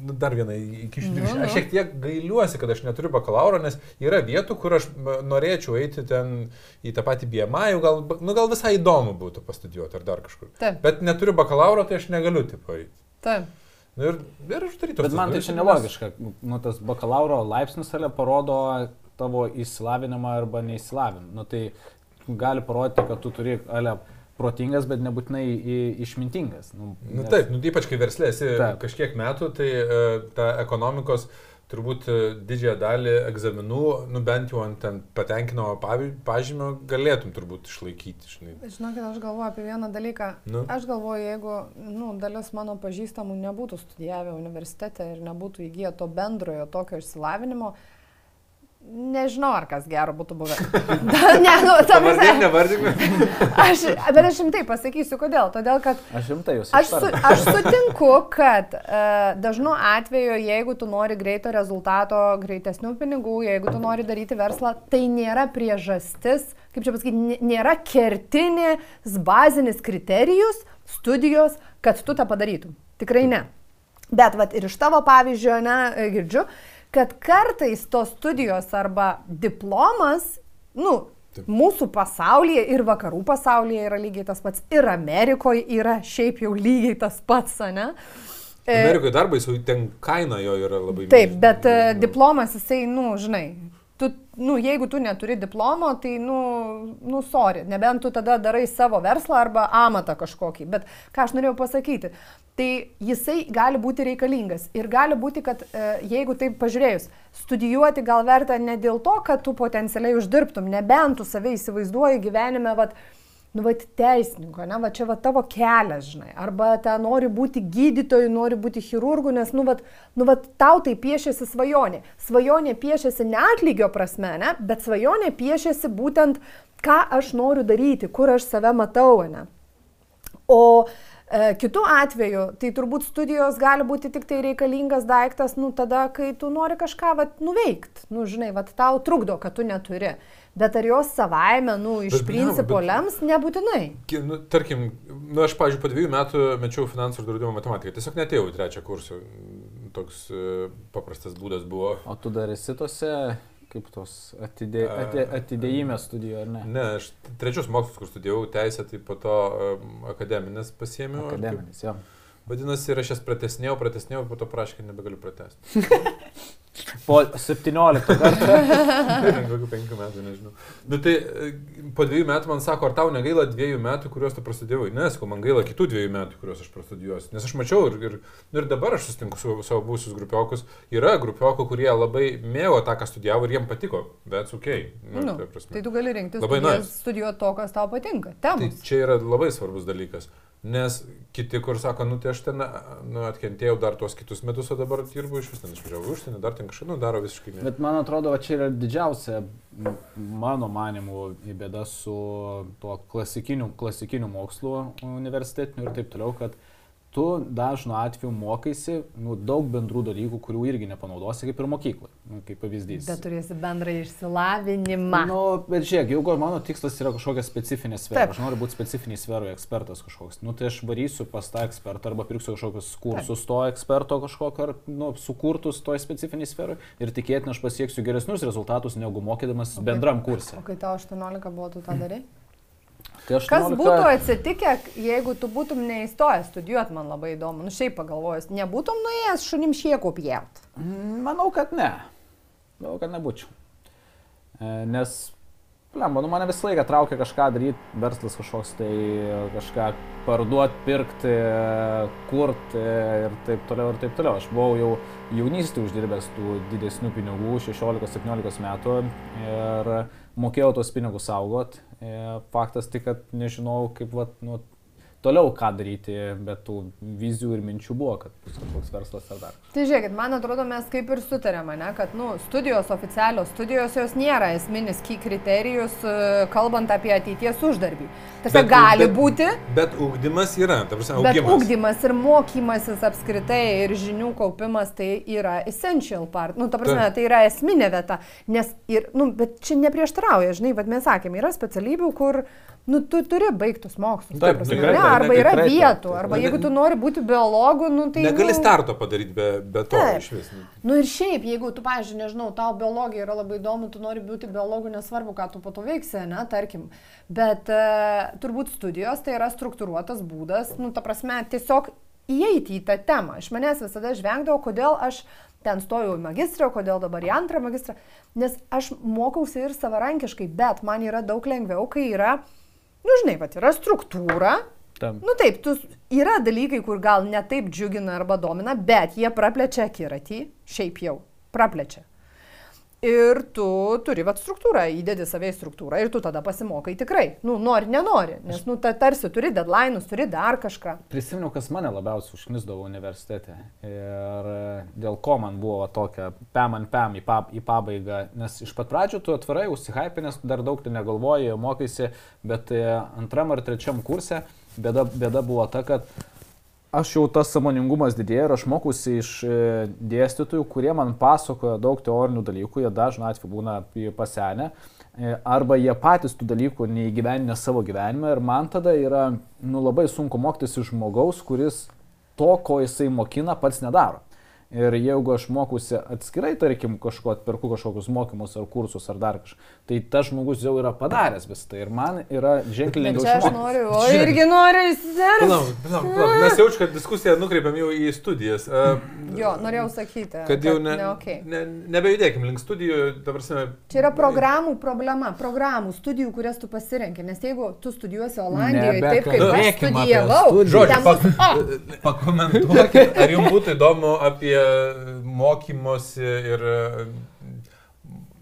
Speaker 3: nu, dar vieną iki
Speaker 2: Nu, nu.
Speaker 3: aš šiek tiek gailiuosi, kad aš neturiu bakalauro, nes yra vietų, kur aš norėčiau eiti ten į tą patį BMI, gal, nu, gal visai įdomu būtų pastudijuoti ar dar kažkur.
Speaker 2: Taip,
Speaker 3: Bet neturiu bakalauro, tai aš negaliu tipo eiti.
Speaker 2: taip.
Speaker 3: Nu, ir, ir daryčiau.
Speaker 1: Bet man tai čia nelogiška. Nu, tas bakalauro laipsnis ale parodo tavo įsilavinimą arba neįsilavinimą. Nu, tai gali parodyti, kad tu turi ale protingas, bet nebūtinai išmintingas. Nu,
Speaker 3: Nu,
Speaker 1: nes-
Speaker 3: taip, nu, ypač kai verslė esi
Speaker 1: Taip.
Speaker 3: kažkiek metų, tai uh, ta ekonomikos turbūt e, didžiąją dalį egzaminų, nu bent jau ant ten patenkinamo pažymio galėtum turbūt išlaikyti. Žinai.
Speaker 2: Žinokit, aš galvoju apie vieną dalyką.
Speaker 3: Nu.
Speaker 2: Aš galvoju, jeigu nu, dalis mano pažįstamų nebūtų studijavę universitete ir nebūtų įgyję to bendrojo tokio išsilavinimo, nežinau, ar kas gero būtų buvę. Da, ne, nu, ta
Speaker 3: Pavardėm,
Speaker 2: prasme,
Speaker 3: nevardink.
Speaker 2: aš, bet aš rimtai pasakysiu, kodėl. Todėl, kad
Speaker 1: Aš rimtai jūs
Speaker 2: Aš, su, aš sutinku, kad uh, dažnu atveju, jeigu tu nori greito rezultato, greitesnių pinigų, jeigu tu nori daryti verslą, tai nėra priežastis, kaip čia pasakyti, nė- nėra kertinis bazinis kriterijus studijos, kad tu tą padarytum. Tikrai ne. Bet vat, ir iš tavo pavyzdžio, ne, girdžiu, kad kartais tos studijos arba diplomas, nu,
Speaker 3: Taip.
Speaker 2: mūsų pasaulyje ir vakarų pasaulyje yra lygiai tas pats, ir Amerikoje yra šiaip jau lygiai tas pats, ne? E,
Speaker 3: Amerikoje darbai, su ten kaina jo yra labai
Speaker 2: Taip,
Speaker 3: milžiniška.
Speaker 2: bet e,
Speaker 3: Nu,
Speaker 2: diplomas, jisai, nu, žinai, nu, jeigu tu neturi diplomo, tai, nu, nu, sorry, nebent tu tada darai savo verslą arba amatą kažkokį. Bet ką aš norėjau pasakyti, tai jisai gali būti reikalingas. Ir gali būti, kad e, jeigu taip pažiūrėjus, studijuoti gal verta ne dėl to, kad tu potencialiai uždirbtum, nebent tu save įsivaizduoji gyvenime, vad, nu, va, teisininko, ne, va, čia va tavo kelias, žinai, arba ten nori būti gydytoju, nori būti chirurgu, nes, nu, va, nu, va, tau tai piešiasi svajonė. Svajonė piešiasi ne atlygio prasme, ne, bet svajonė piešiasi būtent, ką aš noriu daryti, kur aš save matau, ne. O e, kitu atveju, tai turbūt studijos gali būti tik tai reikalingas daiktas, nu, tada, kai tu nori kažką, vat, nuveikt, nu, žinai, vat, tau trukdo, kad tu neturi. Bet ar jos savaime, nu, iš
Speaker 3: Bet,
Speaker 2: principo
Speaker 3: bet-
Speaker 2: lems, nebūtinai.
Speaker 3: Nu, tarkim, nu, aš, pavyzdžiui, po dviejų metų mečiau finansų ir draudimo matematiką. Tiesiog netėjau į trečią kursą. Toks e, paprastas būdas buvo.
Speaker 1: O tu dar esi tose, kaip tos atidė, atė, atidėjimės studijoje, ar ne?
Speaker 3: Ne, aš trečius mokslus, kur studijavau teisę, tai po to um, akademinės pasiėmiau. ar kaip
Speaker 1: Akademinis, jo.
Speaker 3: Vadinasi, ir aš jas pratesnėjau, pratesnėjau, po to prašė, kad nebegaliu pratesti.
Speaker 1: Po 17 kartų.
Speaker 3: Kokių penkių metų, nežinau. Nu tai e, po dviejų metų man sako, ar tau negaila dviejų metų, kuriuos tu prastudijavai? Ne, sakau, man gaila kitų dviejų metų, kuriuos aš prastudijuosiu. Nes aš mačiau ir, ir, nu, ir dabar aš sustinku su savo būsius grupiokus. Yra grupiokų, kurie labai mėgo tą, ką studijavo ir jiem patiko. Bet ok. Nu,
Speaker 2: Nu,
Speaker 3: prasme.
Speaker 2: tai tu gali rinktis
Speaker 3: Labai
Speaker 2: studijas,
Speaker 3: nice.
Speaker 2: studijuoti to, kas tau patinka.
Speaker 3: Tai
Speaker 2: Temos.
Speaker 3: čia yra labai svarbus dalykas. Nes kiti, kur sako, nu tai aš ten nu, atkentėjau dar tuos kitus metus, o dabar dirbu iš ten išvažiavau užsienį, dar ten kažką, nu daro visiškai ne.
Speaker 1: Bet man atrodo, va čia yra didžiausia mano manimų bėda su tuo klasikiniu, klasikiniu mokslu universitetiniu ir taip toliau, kad tu dažnu atveju mokaisi nu, daug bendrų dalykų, kurių irgi nepanaudosi kaip ir mokykloje, nu, kaip pavyzdys.
Speaker 2: Bet turėsi bendrą išsilavinimą.
Speaker 1: Nu, bet žiūrėk, jeigu mano tikslas yra kažkokia specifinė sfera,
Speaker 2: Taip.
Speaker 1: aš noriu būti specifiniai sferoje ekspertas kažkoks, nu tai aš varysiu pas tą ekspertą arba pirksiu kažkokius kursus to eksperto kažkokio, ar nu, sukurtus toj specifiniai sferoje ir tikėtina aš pasieksiu geresnius rezultatus negu mokydamas
Speaker 2: O
Speaker 1: bendram kursui.
Speaker 2: O kai tau 18 buvo, tu tą darai?
Speaker 1: Tai
Speaker 2: Kas
Speaker 1: 18
Speaker 2: būtų atsitikę, jeigu tu būtum neįstojęs studijuoti, man labai įdomu. Nu šiaip pagalvojus, nebūtum nuėjęs šunim šieko pjauti.
Speaker 1: Manau, kad ne. Manau, kad nebūčiau. E, Nes, lemba, nu mane visą laiką traukia kažką daryti, verslas kažkoks, tai kažką parduoti, pirkti, kurti ir taip toliau ir taip toliau. Aš buvau jau jaunystėje uždirbęs tų didesnių pinigų, 16-17 metų ir mokėjau tuos pinigus saugot. E, Faktas tik, kad nežinau, kaip vat, nu, toliau ką daryti, bet tų vizijų ir minčių buvo, kad bus kažkoks verslas ar dar.
Speaker 2: Tai žiūrėkit, man atrodo, mes kaip ir sutarėme, ne, kad nu, studijos oficialios studijos jos nėra esminis key kriterijus, e, kalbant apie ateities uždarbį. Tiesiog
Speaker 3: Bet-
Speaker 2: gali
Speaker 3: bet-
Speaker 2: būti,
Speaker 3: Bet ugdymas yra, ta prasme,
Speaker 2: bet
Speaker 3: augimas.
Speaker 2: ugdymas ir mokymasis apskritai ir žinių kaupimas tai yra essential part. Nu, ta prasme, tai yra esminė vieta. Nes ir, nu, bet čia neprieštarauja, žinai, bet mes sakėme, yra specialybių, kur Nu, tu turi baigtus mokslus. ta
Speaker 1: Taip, tikrai
Speaker 2: ne, arba yra
Speaker 1: tikrai
Speaker 2: vietų, arba
Speaker 3: Ne-
Speaker 2: jeigu tu nori būti biologu, nu, tai...
Speaker 3: Negali
Speaker 2: nu,
Speaker 3: starto padaryti be, be to
Speaker 2: Taip.
Speaker 3: iš vis.
Speaker 2: Nu ir šiaip, jeigu tu, pavyzdžiui, nežinau, tau biologija yra labai įdomu, tu nori būti biologu, nesvarbu, ką tu po to veiksi, ne, tarkim. Bet e, turbūt studijos tai yra struktūruotas būdas, nu, ta prasme, tiesiog įeiti į tą temą. Iš manęs visada žvengdavo, kodėl aš ten stojau į magistrą, kodėl dabar į antrą magistrą, nes aš mokausi ir savarankiškai, bet man yra daug lengviau, kai yra, nu, žinai, va, yra struktūra,
Speaker 1: Tam.
Speaker 2: Nu taip, tu, yra dalykai, kur gal netaip džiugina arba domina, bet jie praplečia akiratį, šiaip jau, praplečia. Ir tu turi vat struktūrą, įdedi save į struktūrą ir tu tada pasimokai tikrai. Nu, nori, nenori, nes, nu, ta, tarsi turi deadline'us, turi dar kažką.
Speaker 1: Prisiminiau, kas mane labiausiai užknisdavo universitete ir dėl ko man buvo tokia pam ant pam į, pab, į pabaigą, nes iš pat pradžių tu atvirai užsihypinęs, dar daug tu negalvoji, mokaisi, bet e, antram ar trečiam kurse bėda, bėda buvo ta, kad aš jau tas samoningumas didėja ir aš mokusi iš e, dėstytojų, kurie man pasakoja daug teorinių dalykų, jie dažnai atveju būna pasenę, e, arba jie patys tų dalykų neįgyveninę savo gyvenime ir man tada yra nu, labai sunku mokytis iš žmogaus, kuris to, ko jisai mokina, pats nedaro. Ir jeigu aš mokusi atskirai, tarkim, kažko atperku kažkokius mokymus ar kursus ar dar kažką, tai tas žmogus jau yra padaręs visą tai ir man yra ženkliai lengviau
Speaker 2: aš
Speaker 1: išmokti.
Speaker 2: noriu, o
Speaker 3: Žiūrėk.
Speaker 2: irgi noriu įsiderti.
Speaker 3: Palauk, palauk, palauk. Mes jaučiu, kad diskusiją nukreipiam jau į studijas. Uh,
Speaker 2: Jo, norėjau sakyti.
Speaker 3: kad jau ne,
Speaker 2: ne okay.
Speaker 3: ne, nebejudėkim link studijų, prasme.
Speaker 2: Čia yra programų problema, programų, studijų, kurias tu pasirenki. Nes jeigu tu studijuosi Olandijoje, taip kaip aš studijavau.
Speaker 3: Žodžiu,
Speaker 2: bus, o,
Speaker 3: Pakomentuokit, ar jums būtų įdomu apie mokymosi ir e,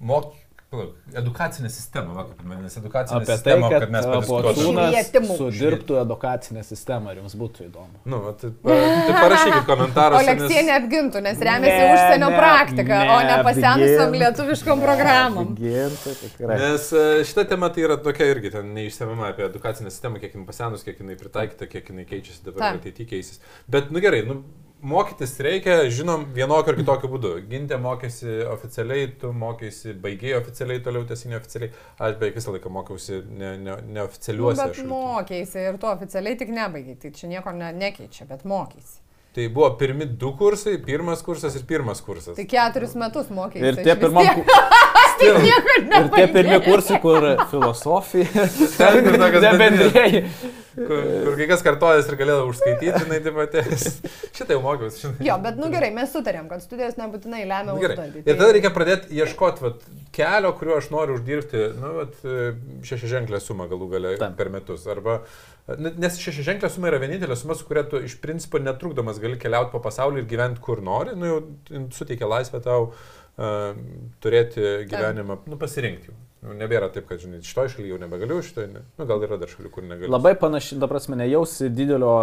Speaker 3: mok... palauk, edukacinę sistemą, va, kaip vadinasi, edukacinę
Speaker 1: Apie tai,
Speaker 3: sistemą,
Speaker 1: kad,
Speaker 3: kad mes
Speaker 1: kad
Speaker 3: padiskutuotume.
Speaker 1: Sudirbtų edukacinę sistemą, ar jums būtų įdomu.
Speaker 3: Nu, va, tai, tai parašykit komentaruose.
Speaker 2: Oleksija
Speaker 3: nes-
Speaker 2: neapgintų, nes remiasi
Speaker 1: Ne,
Speaker 2: užsienio
Speaker 1: ne,
Speaker 2: praktika, o ne pasenusiam lietuviškom programom.
Speaker 1: Gintų, tikrai.
Speaker 3: Nes e, šita tema tai yra tokia irgi ten neišsiamama apie edukacinę sistemą, kiek jinai pasenus, kiek jinai pritaikyta, kiek jinai keičiasi dabar ir ateityje keisis. Bet, nu gerai, nu, mokytis reikia, žinom, vienokiu ar kitokiu būdu. Gintė mokėsi oficialiai, tu mokėsi, baigėjai oficialiai, toliau tiesi neoficialiai. Aš beveik visą laiką mokiausi ne, ne,
Speaker 2: Nu,
Speaker 3: neoficialiuose.
Speaker 2: bet mokėsi ir tu oficialiai tik nebaigai, tai čia nieko ne, nekeičia, bet mokėsi.
Speaker 3: Tai buvo pirmi du kursai, pirmas kursas ir pirmas kursas.
Speaker 2: Tai keturis metus mokėsi.
Speaker 1: Ir tie pirmam
Speaker 2: nieko
Speaker 1: ir tie pirmie kursai, kur filosofija,
Speaker 3: Ten, kur tokios
Speaker 1: ne bendrėjai.
Speaker 3: kur, kur kai kas kartojas ir galėjo užskaityti, jinai taip pat. Šitą jau mokiausi. žinai.
Speaker 2: Jo, bet nu gerai, mes sutarėm, kad studijos nebūtinai lemia
Speaker 3: Nu, gerai.
Speaker 2: uždarbį. tai
Speaker 3: Ir tada reikia pradėti ieškoti vat, kelio, kuriuo aš noriu uždirbti nu, vat, šešią ženklę sumą galų galę
Speaker 1: Taip.
Speaker 3: per metus. Arba, n- nes šešią ženklę suma yra vienintelė suma, su kuria tu iš principo netrukdomas gali keliauti po pasaulį ir gyventi kur nori. Nu, jau suteikia laisvę tau uh, turėti gyvenimą, nu, pasirinkti jau. Nu, nebėra taip, kad, žinai, šitoje šalyje jau nebegaliu, šitoje, ne. nu, gal yra dar šalių, kur negaliu.
Speaker 1: Labai panašiai, ta prasme, nejausi didelio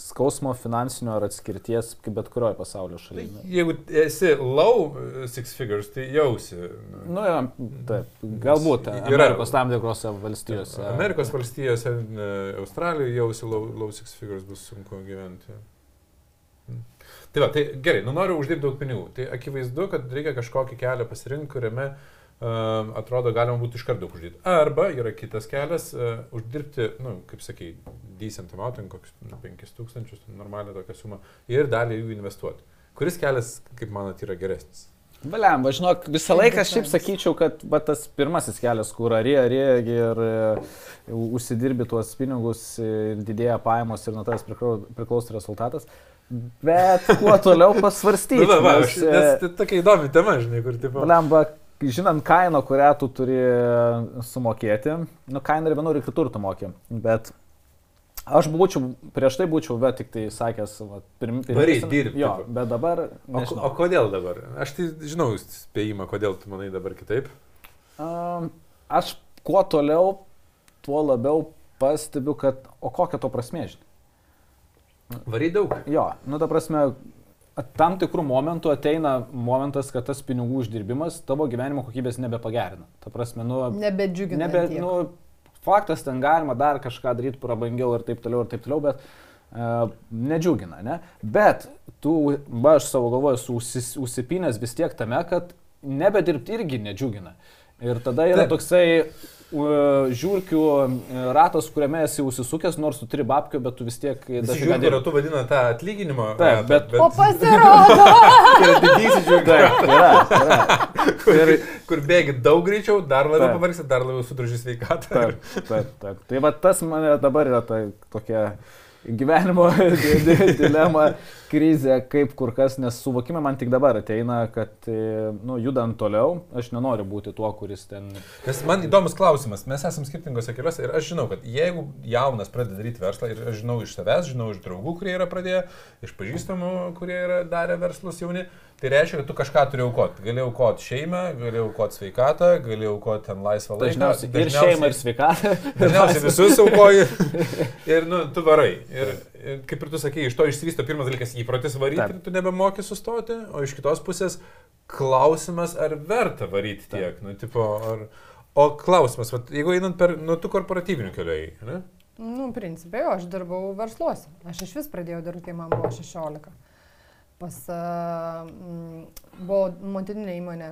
Speaker 1: skausmo finansinio ar atskirties, kaip bet kurioje pasaulio
Speaker 3: Tai
Speaker 1: šalyje.
Speaker 3: Jeigu esi low uh, six figures, tai jausi. nu,
Speaker 1: Nu, jo, taip, galbūt
Speaker 3: Yra-
Speaker 1: Amerikos tam tikrose valstijose.
Speaker 3: Amerikos valstijose, Australijoje jausi low, low six figures bus sunku gyventi. Tai va, tai gerai, nu noriu uždirbti daug pinigų. Tai akivaizdu, kad reikia kažkokį kelią pasirinkti, kuriame uh, atrodo galima būtų iš karto daug uždirbti. Arba yra kitas kelias uh, uždirbti, nu, kaip sakai, decent amount, kokius nu, 5000, normalią tokią sumą, ir dalį jų investuoti. Kuris kelias, kaip manot, yra geresnis?
Speaker 1: Baliam, va, žinok, visą laiką aš šiaip sakyčiau, kad va, tas pirmasis kelias, kur arė, arė ir e, užsidirbi tuos pinigus ir didėja pajamos ir nuo tavęs priklau- priklauso rezultatas. Bet kuo toliau pasvarstyti.
Speaker 3: Na, Nu, va,
Speaker 1: nes,
Speaker 3: aš,
Speaker 1: e,
Speaker 3: nes tai tokia įdomi tema, žinai, kur tipo.
Speaker 1: Lemba, žinant kainą, kurią tu turi sumokėti, nu kainą ir vienur ir kitur tu moki, bet aš būčiau, prieš tai būčiau, bet tik tai sakęs, va, pirmi,
Speaker 3: Varyt dirbti,
Speaker 1: Jo,
Speaker 3: tipo.
Speaker 1: bet dabar,
Speaker 3: O,
Speaker 1: nežinau.
Speaker 3: o kodėl dabar? Aš tai žinau spėjimą, kodėl tu manai dabar kitaip.
Speaker 1: Um, aš kuo toliau, tuo labiau pastebiu, kad, o kokia to prasme, žinai.
Speaker 3: Varai daug.
Speaker 1: Jo, nu ta prasme, tam tikrų momentų ateina momentas, kad tas pinigų uždirbimas tavo gyvenimo kokybės nebepagerina. Ta prasme, nu,
Speaker 2: Nebedžiugina.
Speaker 1: Nebe,
Speaker 2: tiek.
Speaker 1: nu, faktas, ten galima dar kažką daryti prabangiau ir taip toliau ir taip toliau, bet uh, nedžiugina, ne? Bet tu, va, aš savo galvoju, esu užsis- užsipinęs vis tiek tame, kad nebedirbti irgi nedžiugina. Ir tada yra
Speaker 3: Taip.
Speaker 1: toksai žiūrkių uh, ratas, kuriame esi užsisukęs, nors tu turi babkių, bet tu vis tiek...
Speaker 3: Visi
Speaker 1: dažnai
Speaker 3: žiūri,
Speaker 1: dirbi.
Speaker 3: kur tu vadina tą atlyginimą.
Speaker 1: Taip,
Speaker 3: ratą,
Speaker 1: bet-
Speaker 2: O pasirodo.
Speaker 3: yra didysis
Speaker 1: yra, yra.
Speaker 3: kur, kur bėgi daug greičiau, dar labiau pavargsi, dar labiau sudražys sveikatą.
Speaker 1: Taip, taip, taip. Tai va tas mane dabar yra ta tokia gyvenimo di- di- dilema, krizė, kaip kur kas, nes suvokime man tik dabar ateina, kad, e, nu, judant toliau, aš nenoriu būti tuo, kuris ten...
Speaker 3: Nes man įdomus klausimas, mes esame skirtingose keliuose ir aš žinau, kad jeigu jaunas pradeda daryti verslą ir aš žinau iš savęs, žinau iš draugų, kurie yra pradėję, iš pažįstamų, kurie yra darę verslus jauni, tai reiškia, kad tu kažką turi aukoti. Gali aukoti šeimą, gali aukoti sveikatą, gali aukoti ten laisvą laiką.
Speaker 1: Dažniausiai ir šeimą, ir sveikatą.
Speaker 3: Dažniausiai visus aukoji ir nu, tu varai. Ir, ir kaip ir tu sakei, iš to išsivysto pirmas dalykas įprotis varyti
Speaker 1: Taip.
Speaker 3: ir tu nebemoki sustoti, o iš kitos pusės klausimas, ar verta varyti tiek. Nu, tipo, ar, o klausimas, vat, jeigu einant per, nu, tu korporatyvinių keliai, ne?
Speaker 2: Nu, principai, jo, aš dirbau versluose. Aš iš vis pradėjau dirbti, kai man buvo 16. Pas, mm, buvo motininė įmonė,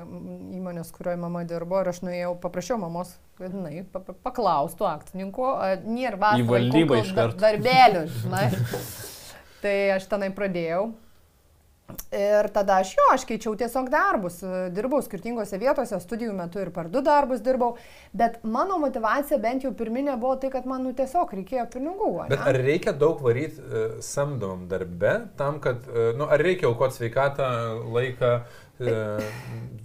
Speaker 2: įmonės, kurioje mama dirbo ir aš nuėjau, paprašiau mamos, kad jinai pa- pa- paklaustų akcininkų, nėra
Speaker 1: karto.
Speaker 2: Darbelių, žinai. tai aš tenai pradėjau. Ir tada aš jo, aš keičiau tiesiog darbus, dirbau skirtingose vietose, studijų metu ir per du darbus dirbau, bet mano motivacija bent jau pirminė buvo tai, kad man nu, tiesiog reikėjo pinigų. ane?
Speaker 3: Bet ar reikia daug varyti uh, samdomam darbe tam, kad, uh, nu, ar reikia aukoti sveikatą, laiką, uh,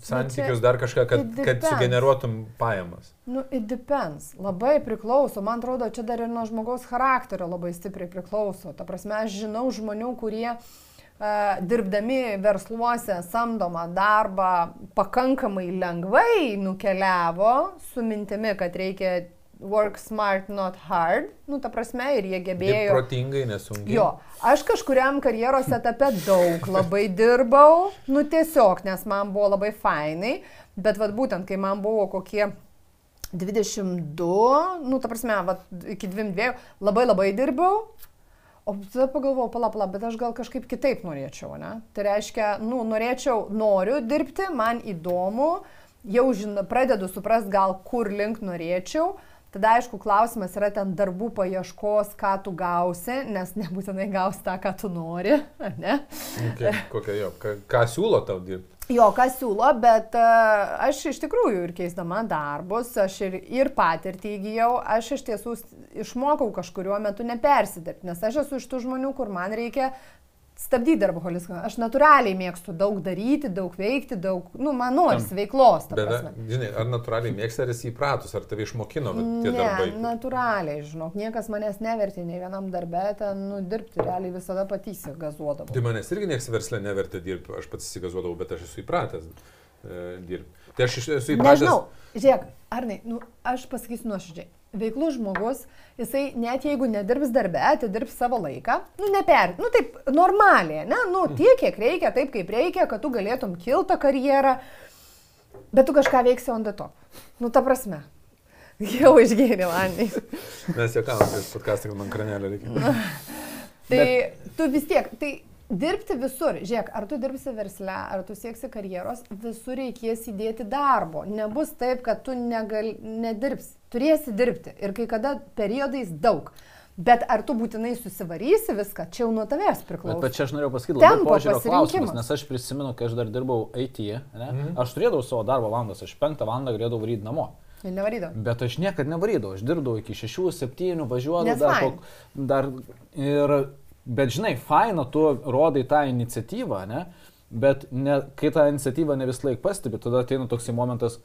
Speaker 3: santykius, dar kažką, kad, kad sugeneruotum pajamas?
Speaker 2: Nu, it depends. Labai priklauso. Man atrodo, čia dar ir nuo žmogaus charakterio labai stipriai priklauso. Ta prasme, aš žinau žmonių, kurie uh, dirbdami versluose samdomą darbą pakankamai lengvai nukeliavo su mintimi, kad reikia work smart, not hard. Nu, ta prasme, ir jie gebėjo.
Speaker 3: protingai, nesunkiai.
Speaker 2: Jo, aš kažkuriam karjeros etape daug labai dirbau, nu tiesiog, nes man buvo labai fainai, bet vad būtent, kai man buvo kokie 22, nu ta prasme, vat, iki 22, labai labai dirbau, o tada pagalvojau, pala, pala, bet aš gal kažkaip kitaip norėčiau, ne? Tai reiškia, nu, norėčiau, noriu dirbti, man įdomu, jau žinau, pradedu suprast gal kur link norėčiau. Tada aišku, klausimas yra ten darbų paieškos, ką tu gausi, nes nebūtinai gausi tą, ką tu nori, ar ne?
Speaker 3: Okay, kokia jo, ką, ką siūlo tau dirbti?
Speaker 2: Jo, ką siūlo, bet uh, aš iš tikrųjų ir keisdama darbus, aš ir, ir patirtį įgyjau, aš iš tiesų išmokau kažkuriuo metu nepersidirbti, nes aš esu iš tų žmonių, kur man reikia stabdyti darboholizmą. Aš natūraliai mėgstu daug daryti, daug veikti, daug, nu, man norisi veiklos.
Speaker 3: Bet, žinai, ar natūraliai mėgsti, ar esi įpratus, ar tave išmokino tie
Speaker 2: Ne,
Speaker 3: darbai?
Speaker 2: natūraliai, žinok, niekas manęs nevertė nei vienam darbė, ten, nu, dirbti realiai visada patys gazuodavau.
Speaker 3: Tai manęs irgi niekas verslė nevertė dirbti, aš pats įsigazuodavau, bet aš esu įpratęs e, dirbti. Tai aš esu įpratęs.
Speaker 2: Nežinau, žiūrėk, Arnai, nu, aš pasakysiu nuoširdžiai. Veiklus žmogus, jisai net jeigu nedirbs darbę, atidirbs savo laiką, nu, neper, nu, taip, normaliai, ne, nu, tiek, kiek reikia, taip, kaip reikia, kad tu galėtum kiltą karjerą, bet tu kažką veiksi on the top. Nu, ta prasme. Jau išgėrė, Anai.
Speaker 3: Mes juokavom kad man kranelio reikia.
Speaker 2: Tai tu vis tiek, tai dirbti visur, žiūrėk, ar tu dirbsi versle, ar tu sieksi karjeros, visur reikės įdėti darbo. Nebus taip, kad tu negal, nedirbsi. Turėsi dirbti. Ir kai kada periodais daug. Bet ar tu būtinai susivarysi viską, čia jau nuo tavęs
Speaker 1: Bet,
Speaker 2: priklauso.
Speaker 1: bet čia aš norėjau pasakyti labai požiūrio klausimas, nes aš prisimenu, kai aš dar dirbau IT, ne, mm. aš turėdavau savo darbo valandas, aš penktą valandą galėdavau varyti namo.
Speaker 2: Ir nevarydavau.
Speaker 1: Bet aš niekada nevarydavau, aš dirbdavau iki 6-7, važiuodavau
Speaker 2: Nes
Speaker 1: dar, po, dar ir, bet žinai, faina, tu rodai tą iniciatyvą, ne, bet ne, kai tą iniciatyvą ne vis laik pastebi, tada ateina toksai momentas,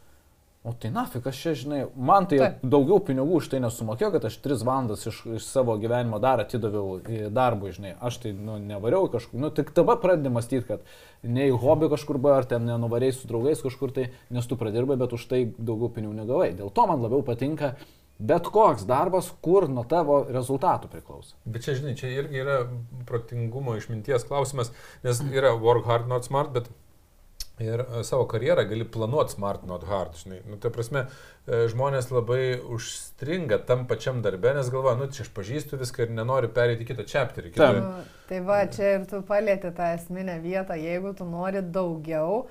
Speaker 1: o tai nafik, aš čia, žinai, man tai
Speaker 2: Taip.
Speaker 1: daugiau pinigų už tai nesumokėjau, kad aš 3 valandas iš, iš savo gyvenimo dar atidaviau į darbą, žinai, aš tai, nu, nevariau kažkur, nu, tik dabar pradedi mąstyti, kad ne į hobį kažkur buvo, ar ten nenuvariai su draugais kažkur tai, nes tu pradirbai, bet už tai daugiau pinigų negavai. Dėl to man labiau patinka bet koks darbas, kur nuo tavo rezultatų priklauso.
Speaker 3: Bet čia, žinai, čia irgi yra protingumo išminties klausimas, nes yra work hard, not smart, bet ir e, savo karjerą gali planuoti smart, not hard. Žinai. Nu, tai prasme, e, žmonės labai užstringa tam pačiam darbe, nes galvoja, nu, čia aš pažįstu viską ir nenoriu perėti į kitą chapterį. Kitą...
Speaker 2: Nu, tai va, čia ir tu palėti tą esminę vietą, jeigu tu nori daugiau,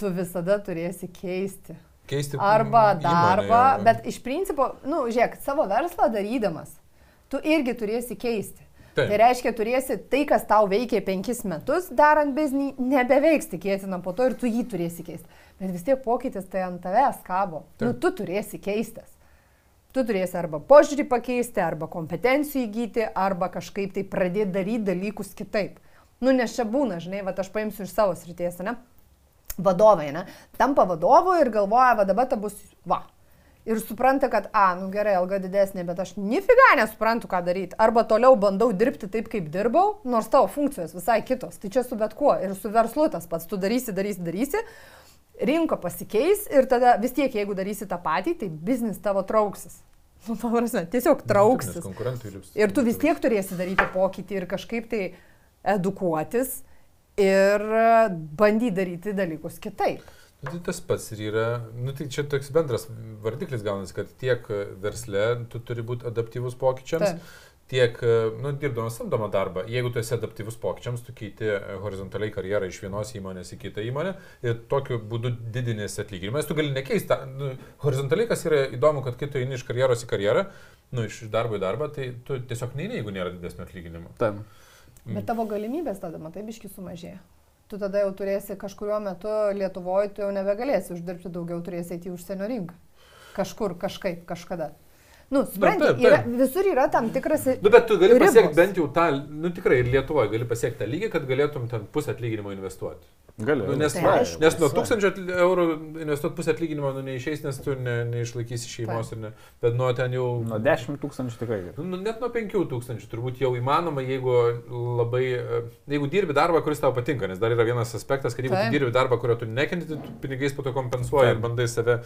Speaker 2: tu visada turėsi keisti.
Speaker 3: Keisti
Speaker 2: Arba darbą, bet iš principo, nu, žiūrėk, savo verslą darydamas, tu irgi turėsi keisti.
Speaker 3: Taip.
Speaker 2: Tai reiškia, turėsi tai, kas tau veikia penkis metus, darant biznį, nebeveiks tikėtina po to ir tu jį turėsi keisti. Bet vis tiek pokytis tai ant tavęs kabo. Nu,
Speaker 3: Taip.
Speaker 2: tu turėsi keistis. Tu turėsi arba požiūrį pakeisti, arba kompetencijų įgyti, arba kažkaip tai pradėti daryti dalykus kitaip. Nu, nes čia būna, žinai, va aš paimsiu iš savo srities, ne? Vadovai, ne? Tampa vadovu ir galvoja, va dabar ta bus, va. Ir supranta, kad, a, nu gerai, alga didesnė, bet aš nifiga nesuprantu, ką daryti. Arba toliau bandau dirbti taip, kaip dirbau, nors tavo funkcijos visai kitos. Tai čia su bet kuo. Ir su verslu tas pats. Tu darysi, darysi, darysi. Rinko pasikeis ir tada vis tiek, jeigu darysi tą patį, tai biznis tavo trauksis. Nu, ta prasme, tiesiog trauksis. Ir tu vis tiek turėsi daryti pokytį ir kažkaip tai edukuotis ir bandyti daryti dalykus kitaip.
Speaker 3: Nu, tai tas pats ir yra, nu, tai čia toks bendras vardiklis gaunasi, kad tiek versle tu turi būti adaptyvus pokyčiams,
Speaker 2: Taip.
Speaker 3: tiek, nu, dirbdamas samdomą darbą, jeigu tu esi adaptyvus pokyčiams, tu keiti horizontaliai karjerą iš vienos įmonės į kitą įmonę ir tokiu būdu didinės atlyginimas. Tu gali nekeisti, nu, horizontaliai kas yra įdomu, kad kai tu eini iš karjeros į karjerą, nu, iš darbo į darbą, tai tu tiesiog neini, jeigu nėra didesnio atlyginimo.
Speaker 1: Taip.
Speaker 2: Bet tavo galimybės tada, matai, biški sumažėja. Tu tada jau turėsi kažkuriuo metu Lietuvoje, tu jau nebegalėsi uždirbti daugiau, turėsi eiti į užsienio rinką. Kažkur, kažkaip, kažkada. Nu, supranti,
Speaker 3: taip, taip.
Speaker 2: yra, visur yra tam tikras...
Speaker 3: Nu, bet tu gali
Speaker 2: ribos.
Speaker 3: pasiekti bent jau tą, nu tikrai ir Lietuvoje gali pasiekti tą lygį, kad galėtum ten pusę atlyginimo investuoti.
Speaker 1: Galiu.
Speaker 3: Nu, nes,
Speaker 2: Tai
Speaker 3: tai
Speaker 2: aišku.
Speaker 3: nes nuo 1000 atly- eurų investuoti pusę atlyginimo nu, neišeis, nes tu ne, neišlaikysi šeimos ir ne. Bet nuo ten jau...
Speaker 1: Nuo 10 tūkstančių tikrai. galiu.
Speaker 3: Nu, net nuo 5000 turbūt jau įmanoma, jeigu labai, e, jeigu dirbi darbą, kuris tau patinka, nes dar yra vienas aspektas, kad jeigu dirbi darbą, kurio tu nekenti, tu pinigais po to kompensuoji ir
Speaker 1: Taip.
Speaker 3: bandai save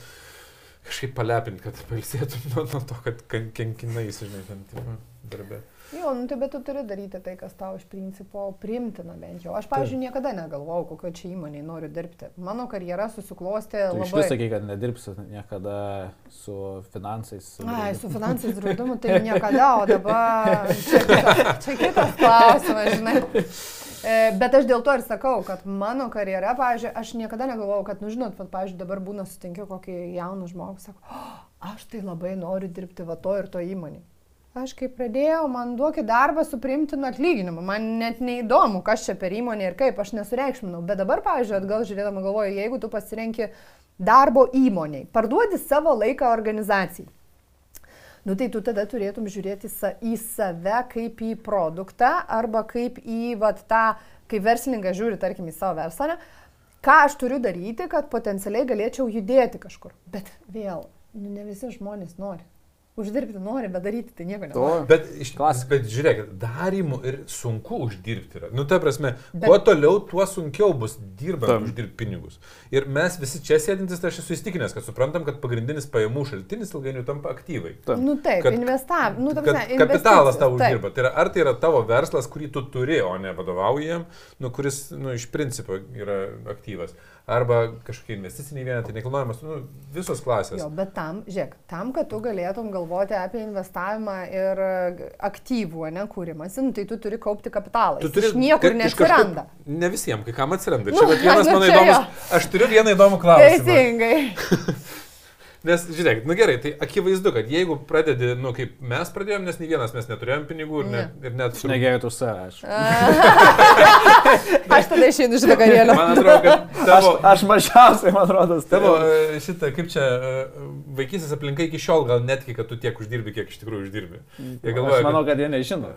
Speaker 3: kažkaip palepinti, kad pailsėtum nuo, nuo to, kad kan- kankinai, žinai, ten tipo, darbė.
Speaker 2: Jo, nu tai bet tu turi daryti tai, kas tau iš principo primtina bent jau. Aš, pavyzdžiui, niekada negalvojau, kokio čia įmonėje noriu dirbti. Mano karjera susiklostė
Speaker 1: Tu
Speaker 2: labai...
Speaker 1: vis sakai, kad nedirbsi niekada su finansais. su
Speaker 2: Ai,
Speaker 1: draugu.
Speaker 2: su finansais draudimu tai niekada, o dabar čia kitas, čia kitas klausimas, žinai. E, Bet aš dėl to ir sakau, kad mano karjera, pavyzdžiui, aš niekada negalvojau, kad, nu žinot, vat, pavyzdžiui, dabar būna sutinkiu kokį jauną žmogų, sako, "O, aš tai labai noriu dirbti va to ir to įmonį. Aš kai pradėjau, man duokit darbą su priimtinu atlyginimu, man net neįdomu, kas čia per įmonė ir kaip, aš nesureikšminau. Bet dabar, pavyzdžiui, atgal žiūrėdama galvoju, jeigu tu pasirenki darbo įmoniai, parduodi savo laiką organizacijai. Nu tai tu tada turėtum žiūrėti sa, į save kaip į produktą arba kaip į vat, tą, kai verslininkas žiūri, tarkim, į savo verslą, ką aš turiu daryti, kad potencialiai galėčiau judėti kažkur. Bet vėl, nu, ne visi žmonės nori. Uždirbti nori, bet daryti tai nieko nenori.
Speaker 3: Bet, iš,
Speaker 1: Klasika.
Speaker 3: bet žiūrėkit, darimų ir sunku uždirbti yra. Nu, ta prasme, bet, kuo toliau, tuo sunkiau bus dirbant uždirbti pinigus. Ir mes visi čia sėdintis, tai aš esu įstikinęs, kad suprantam, kad pagrindinis pajamų šaltinis ilgainiui tampa aktyvai.
Speaker 1: Taip.
Speaker 2: Nu taip,
Speaker 3: Kad-
Speaker 2: investav, nu, prasme,
Speaker 3: kapitalas tau uždirba. Tai yra, ar tai yra tavo verslas, kurį tu turi, o ne vadovauji jam, nu, kuris nu, iš principo yra aktyvas. Arba kažkokie investiciniai vienetai, nekilnojamas, nu, visos klasės.
Speaker 2: Jo, bet tam, žiūrėk, tam, kad tu galėtum galvoti apie investavimą ir aktyvų, ne, kūrimąsi, nu, tai tu turi kaupti kapitalą.
Speaker 3: Tu turi
Speaker 2: iš niekur neatsiranda.
Speaker 3: Kažkur, ne visiems, kai kam atsiranda.
Speaker 2: Nu,
Speaker 3: Čia vat vienas
Speaker 2: nu,
Speaker 3: mano įdomus.
Speaker 2: jo.
Speaker 3: Aš turiu vieną įdomų klausimą.
Speaker 2: Teisingai.
Speaker 3: Nes, žiūrėk, nu gerai, tai akivaizdu, kad jeigu pradedi, nu kaip mes pradėjom, nes nei vienas mes neturėjom pinigų ir, ne, ir net su...
Speaker 1: Negėjau už save, aš.
Speaker 2: Aš tada išeinu iš vakarėlio.
Speaker 3: Man atrodo, kad
Speaker 1: Aš,
Speaker 3: tavo,
Speaker 1: aš mažiausiai, man atrodo,
Speaker 3: tavo e, šitą, kaip čia, e, vaikysis aplinka iki šiol gal netki, kad tu tiek uždirbi, kiek iš tikrųjų uždirbi. Jie galvoja,
Speaker 1: Aš manau, kad jie nežino,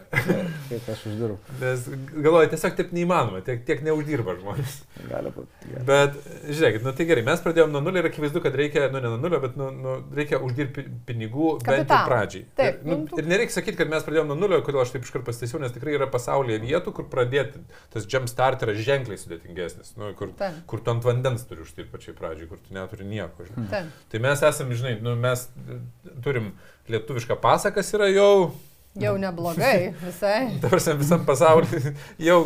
Speaker 1: kiek aš uždirbu.
Speaker 3: nes galvoja, tiesiog taip neįmanoma, tiek, tiek neuždirba žmonės.
Speaker 1: Gali būti.
Speaker 3: Bet, žiūrėkit, nu tai gerai, mes pradėjome nuo nulio ir akivaizdu, kad reikia, nu ne nuo nulio, bet nu, nu, reikia uždirbti pinigų bent jau pradžiai.
Speaker 2: Taip,
Speaker 3: Ir, nu,
Speaker 2: tu-
Speaker 3: ir nereikia sakyti, kad mes pradėjome nuo nulio, kodėl aš taip iškart pasitaisiau, nes tikrai yra pasaulyje vietų, kur pradėti, tas jumpstart yra ženkliai sudėtingesnis, nu, kur,
Speaker 2: Taip.
Speaker 3: kur tu ant vandens turi uždirbti pačiai pradžiai, kur tu neturi nieko. Tai mes esame, žinai, nu, mes turim lietuvišką pasaką, kas yra jau,
Speaker 2: Jau neblogai, visai.
Speaker 3: dabar visam pasaulyje, jau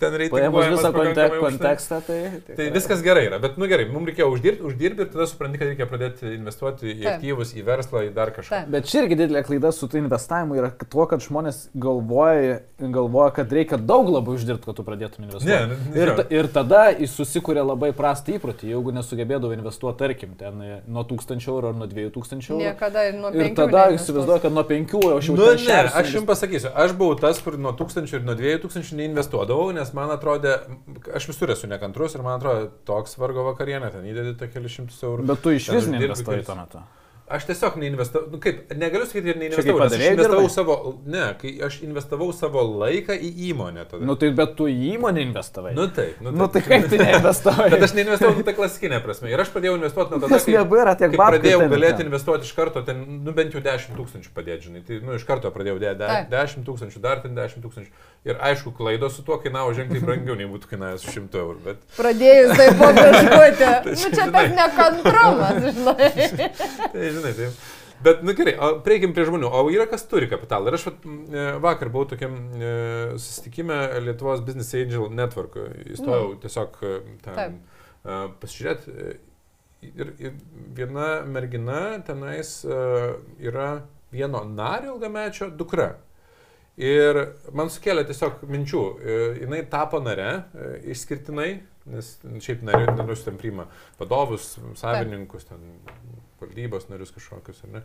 Speaker 3: ten reikia.
Speaker 1: Paėmus visą kontek kontekstą, tai...
Speaker 3: Tai viskas gerai yra, bet nu gerai, mums reikėjo uždirbti, uždirbti ir tada supranti, kad reikia pradėti investuoti į
Speaker 2: Taip.
Speaker 3: aktyvus, į verslą, į dar kažką.
Speaker 2: Taip.
Speaker 1: Bet čia irgi didelė klaida su tu investavimu yra tuo, kad žmonės galvoja, galvoja kad reikia daug labai uždirbti, kad tu pradėtum investuoti.
Speaker 3: Ne, ne,
Speaker 1: ir, ta, ir tada jis susikūrė labai prastą įprotį, jeigu nesugebėdavo investuoti, tarkim, ten e, nuo 1000 eurų ar nuo 2000 eurų.
Speaker 2: Niekada ir nuo
Speaker 1: Ir
Speaker 2: penkių
Speaker 1: tada
Speaker 2: neinvestuosiu.
Speaker 1: įsivaizduoju, kad nuo 5 aš jau
Speaker 3: Nu, aš jums pasakysiu, aš buvau tas, kur nuo 1000 ir nuo 2000 neinvestuodavau, nes man atrodė, aš visur esu nekantrus ir man atrodo, toks vargo vakarienė, ten įdedi tą kelius šimtus eurų.
Speaker 1: Bet tu iš vis
Speaker 3: kelis-
Speaker 1: tuo metu.
Speaker 3: Aš tiesiog neinvestavau, nu kaip, negaliu sakyti ir neinvestavau, nes aš investavau
Speaker 1: dirbai?
Speaker 3: savo, ne, kai aš investavau savo laiką į įmonę tada.
Speaker 1: Nu tai bet tu į įmonę investavai.
Speaker 3: nu taip, nu,
Speaker 1: nu, tai kaip tu neinvestavai?
Speaker 3: Bet aš neinvestavau nu, tą klasikinę prasme. Ir aš pradėjau investuoti nuo tada,
Speaker 1: Nes nebėra tiek
Speaker 3: kai
Speaker 1: babkių
Speaker 3: pradėjau galėti investuoti iš karto, ten, nu bent jau 10 tūkstančių padėti, žinai. Tai, nu, iš karto pradėjau dėti
Speaker 2: Taip.
Speaker 3: 10 tūkstančių, dar ten 10 tūkstančių. Ir aišku, klaidos su tuo kainavo ženkliai brangiau, nei būtų kainavęs 100 eurų. Bet,
Speaker 2: Pradėjus tai pabraškuoti. Nu čia tas nekantrumas, žinai.
Speaker 3: žinai, tai. Bet, nu gerai, prieikim prie žmonių. O yra kas turi kapitalą. Ir aš vat, e, vakar buvau tokiam e, susitikime Lietuvos Business Angel Network. Įstojau tiesiog e, ten e, pasižiūrėti. e, Ir, ir viena mergina tenais e, yra vieno nario ilgamečio dukra. Ir man sukėlė tiesiog minčių. E, Jis tapo nare e, išskirtinai, nes šiaip narius ten priima vadovus, savininkus, ten valdybos narius kažkokius, ar ne?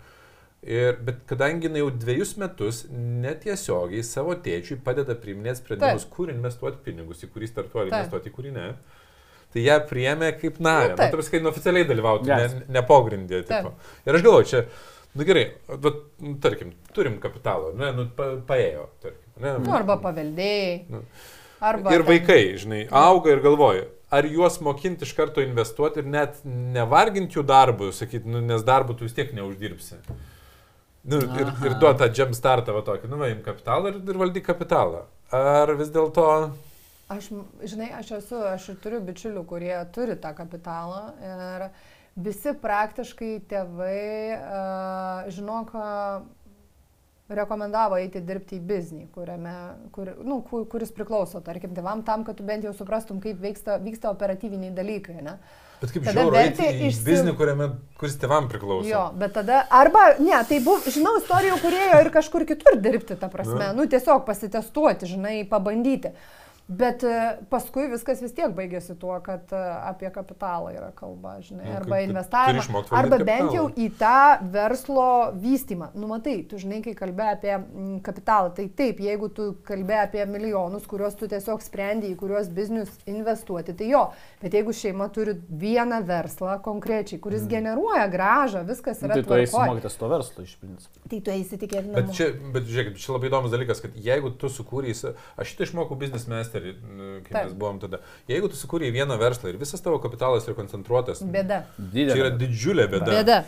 Speaker 3: Ir, bet kadangi jinai jau dviejus metus netiesiogiai savo tėčiui padeda priiminėti sprendimus,
Speaker 2: Taip.
Speaker 3: kur investuoti pinigus, į kurį startuolį investuoti, į kurį ne, tai ją priėmė kaip narę.
Speaker 2: Nu,
Speaker 3: Nu. Tarsi, kai oficialiai dalyvautų,
Speaker 1: Yes.
Speaker 3: ne, ne pogrindė. Ir aš galvoju, čia, nu gerai, vat, nu, tarkim, turim kapitalą, ne, nu, pa, paėjo, tarkim. Ne,
Speaker 2: Nu, arba paveldėjai.
Speaker 3: Nu.
Speaker 2: Arba
Speaker 3: ir
Speaker 2: ten-
Speaker 3: vaikai, žinai, auga ir galvoja, ar juos mokinti iš karto investuoti ir net nevarginti jų darbų, sakyti, nu, nes darbų tu vis tiek neuždirbsi. Nu, ir, ir
Speaker 1: Aha.
Speaker 3: duota jump startą va tokį, nu, vaim kapitalą ir, ir valdy kapitalą. Ar vis dėlto...
Speaker 2: Aš, žinai, aš esu, aš ir turiu bičiulių, kurie turi tą kapitalą ir visi praktiškai tėvai, uh, žinok, rekomendavo eiti dirbti į biznį, kuriame, kur, nu, kur, kuris priklauso, tarkim, tėvam tam, kad tu bent jau suprastum, kaip vyksta, vyksta operatyviniai dalykai, ne?
Speaker 3: Bet kaip
Speaker 2: Tada
Speaker 3: žiauru eiti į
Speaker 2: išsi-
Speaker 3: biznį, kuriame, kuris tevam priklauso.
Speaker 2: Jo, bet tada, arba, ne, tai buvo, žinau, istorijų, kurie ėjo ir kažkur kitur dirbti, ta prasme, nu, tiesiog pasitestuoti, žinai, pabandyti. Bet e, paskui viskas vis tiek baigėsi tuo, kad e, apie kapitalą yra kalba, žinai,
Speaker 3: Nu,
Speaker 2: arba investavimą, arba bent jau į tą verslo vystymą. Nu, matai, tu žinai, kai kalbė apie mm, kapitalą, tai taip, jeigu tu kalbė apie milijonus, kuriuos tu tiesiog sprendi, į kuriuos biznius investuoti, tai jo, bet jeigu šeima turi vieną verslą konkrečiai, kuris generuoja gražą, viskas
Speaker 1: Nu,
Speaker 2: yra
Speaker 1: tai tu eisi
Speaker 2: tvarkoj,
Speaker 1: mokytis to verslo iš principo.
Speaker 2: tai tu eisi tikėtina.
Speaker 3: Bet čia, bet žiūrėkit, čia labai įdomus dalykas, kad jeigu tu sukūrei, sa- aš šitą išmokau biznis masterį, nu, kai
Speaker 2: Taip.
Speaker 3: mes buvom tada, jeigu tu sukūrei vieną verslą ir visas tavo kapitalas yra koncentruotas,
Speaker 2: Bėda.
Speaker 3: čia yra
Speaker 1: Didelė.
Speaker 3: didžiulė bėda.
Speaker 2: Bėda.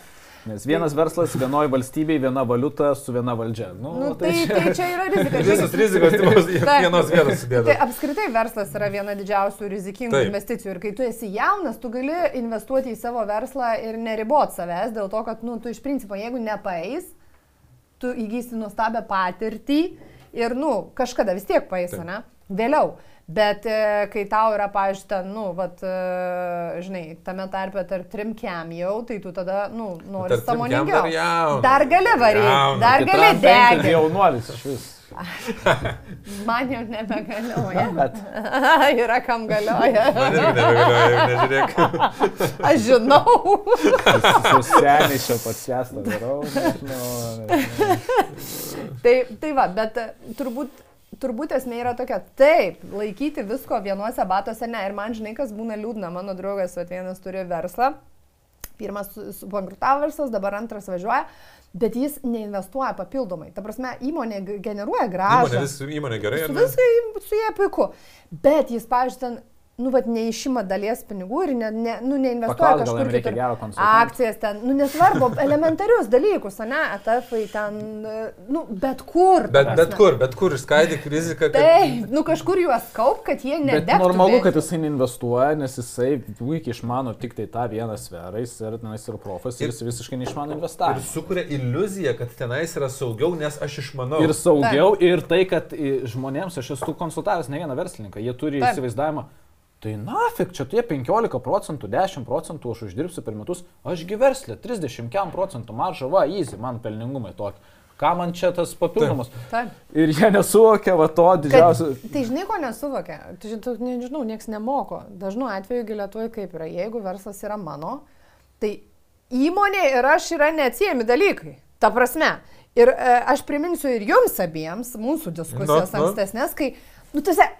Speaker 1: Nes vienas verslas vienoje valstybėje, viena valiuta su viena valdžia. Nu,
Speaker 2: Nu, tai, tai čia yra rizika.
Speaker 3: Visas rizikos vienos vietos
Speaker 2: Tai
Speaker 3: sudėta.
Speaker 2: apskritai verslas yra viena didžiausių rizikingų
Speaker 3: Taip.
Speaker 2: Investicijų. Ir kai tu esi jaunas, tu gali investuoti į savo verslą ir neribot savęs dėl to, kad nu, tu iš principo, jeigu nepaeis, tu įgysi nuostabią patirtį ir, nu, kažkada vis tiek paeis,
Speaker 3: Taip.
Speaker 2: ne? Vėliau. Bet e, kai tau yra, pavyzdžiui, ten, nu, vat, e, žinai, tame tarpe tarp trim kem jau, tai tu tada, nu, nori samoningiau.
Speaker 3: dar.
Speaker 2: Dar gali varyti, dar gali degti.
Speaker 1: Jaunuolis iš vis.
Speaker 2: Man jau nebegalioja.
Speaker 1: Bet
Speaker 2: Yra kam galioja.
Speaker 3: Man irgi nebegalioja, nežiūrėk.
Speaker 2: Aš žinau.
Speaker 1: su seniai čia podcastą darau.
Speaker 2: tai, tai va, bet e, turbūt, turbūt esmė yra tokia, taip, laikyti visko vienuose batuose, ne. Ir man žinai, kas būna liūdna, mano draugas, vat vienas turi verslą, pirmas su- subankrutavo verslas, dabar antras važiuoja, bet jis neinvestuoja papildomai. Ta prasme, įmonė generuoja
Speaker 3: Įmonė,
Speaker 2: gražą.
Speaker 3: vis, įmonė gerai.
Speaker 2: Viskai su jie puiku. Bet jis, pavyzdžiui, ten, nu, vad, neišima dalies pinigų ir ne, ne, nu, neinvestuoja
Speaker 1: Paklaus,
Speaker 2: kažkur kitur. Akcijas ten, nu, nesvarbu, elementarius dalykus, ne, etafai ten, nu, bet kur.
Speaker 3: Bet, bet kur, bet kur išskaidyk riziką, kad...
Speaker 2: Taip, nu kažkur juos kaup, kad jie
Speaker 1: Bet
Speaker 2: nedegtų.
Speaker 1: normalu, kad jisai neinvestuoja, nes jisai puikiai išmano tik tai tą vieną sferą, jis yra tenais ir profas ir jis visiškai neišmano
Speaker 3: Ir
Speaker 1: investavimo.
Speaker 3: sukuria iliuziją, kad tenais yra saugiau, nes aš išmanau.
Speaker 1: Ir saugiau, ir tai, kad žmonėms, aš esu konsultavęs ne vieną verslininką, jie turi
Speaker 2: Taip.
Speaker 1: įsivaizdavimą, tai nafik, čia tie 15 procentų, 10 procentų aš uždirbsiu per metus, ašgi verslė, 30 procentų marža, va, easy, man pelningumai tokie. Ką man čia tas papildomas?
Speaker 2: Taip.
Speaker 1: Ir jie nesuvokia va to
Speaker 2: Kad,
Speaker 1: didžiausio.
Speaker 2: tai žinai, ko nesuvokia. Tai, nežinau, niekas nemoko. Dažnu atveju gilėtuoju kaip yra. Jeigu verslas yra mano, tai įmonė ir aš yra neatsiejami dalykai. Ta prasme. Ir e, aš priminsiu ir jums abiems mūsų diskusijos
Speaker 3: Nu, nu.
Speaker 2: ankstesnės, kai, nu, tuose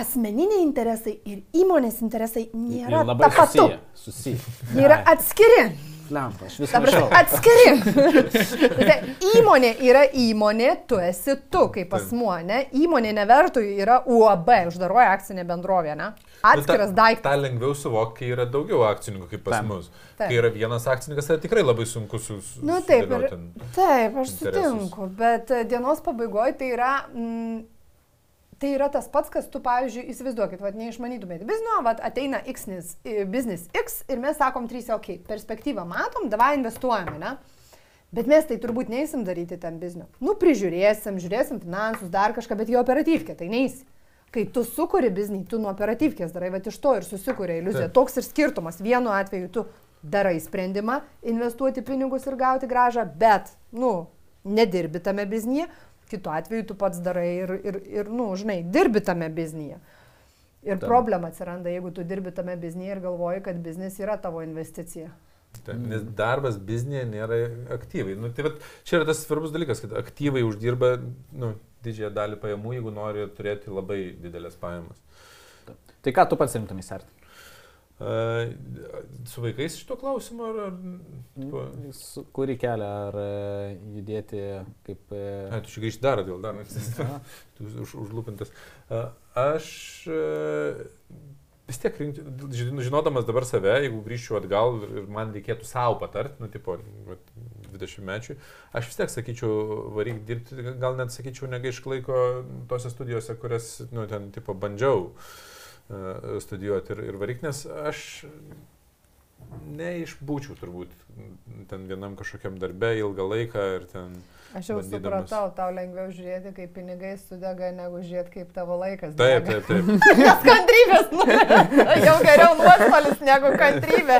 Speaker 2: asmeniniai interesai ir įmonės interesai nėra tapatu.
Speaker 1: susiję.
Speaker 2: Jie yra atskiri.
Speaker 1: Lempa, aš
Speaker 2: Ta
Speaker 1: visą
Speaker 2: prasme,
Speaker 1: mačiau.
Speaker 2: atskiri. Tai įmonė yra įmonė, tu esi tu kaip asmuo, ne? Įmonė nevertųjų yra UAB, uždaroja akcinė bendrovė, ne? Atskiras
Speaker 3: Ta
Speaker 2: daiktas.
Speaker 3: lengviau suvokti, kai yra daugiau akcininkų kaip pas
Speaker 1: Taip.
Speaker 3: mus.
Speaker 2: Taip.
Speaker 3: Kai yra vienas akcininkas, tai tikrai labai sunku su... su
Speaker 2: Nu taip, ir, taip, aš
Speaker 3: interesus.
Speaker 2: sutinku, bet e, dienos pabaigoje tai yra, mm, tai yra tas pats, kas tu, pavyzdžiui, įsivaizduokit, vad neišmanytumėte biznio, vad ateina X, biznis X ir mes sakom 3, ok, perspektyvą matom, davai investuojame, ne? Bet mes tai turbūt neįsim daryti ten biznio. Nu, prižiūrėsim, žiūrėsim finansus, dar kažką, bet jo operatyvkė, tai neįsi. Kai tu sukuri biznį, tu nuo operatyvkės darai, va iš to ir susikūrė iliuzija.
Speaker 3: Taip.
Speaker 2: Toks ir skirtumas. Vienu atveju tu darai sprendimą investuoti pinigus ir gauti gražą, bet, nu, nedirbi tame biznyje, kitu atveju tu pats darai ir, ir, ir nu, žinai, dirbi tame biznyje. Ir
Speaker 1: Taip.
Speaker 2: problema atsiranda, jeigu tu dirbi tame biznyje ir galvoji, kad biznis yra tavo investicija.
Speaker 3: Taip, Nes darbas biznėje nėra aktyvai. Nu, tai vat, čia yra tas svarbus dalykas, kad aktyvai uždirba nu, didžiąją dalį pajamų, jeigu nori turėti labai didelės pajamas.
Speaker 1: Tai ką tu pats rimtum įsert?
Speaker 3: Su vaikais šito klausimo ar... ar tipo,
Speaker 1: Su- Kurį kelią, ar e, judėti kaip... e,
Speaker 3: ai, tu čia grįžti dar dėl dar, tu už, užlūpintas. Aš uh, vis tiek, žinodamas dabar save, jeigu grįžčiau atgal ir man reikėtų savo patart, nu, tipo, vat, 20 mečių, aš vis tiek sakyčiau, varyk dirbti, gal net sakyčiau, negaišk laiko tose studijose, kurias, nu, ten, tipo, bandžiau. uh, studijuoti ir, ir varyk, nes aš neišbūčiau turbūt ten vienam kažkokiam darbe ilgą laiką ir ten...
Speaker 2: Aš jau
Speaker 3: Bandydamas.
Speaker 2: supratau, tau lengviau žiūrėti, kaip pinigai sudega, negu žiūrėti, kaip tavo laikas.
Speaker 3: Taip,
Speaker 2: dega.
Speaker 3: taip, taip.
Speaker 2: Nes kantrybės, nu, jau geriau nuostolis negu kantrybė.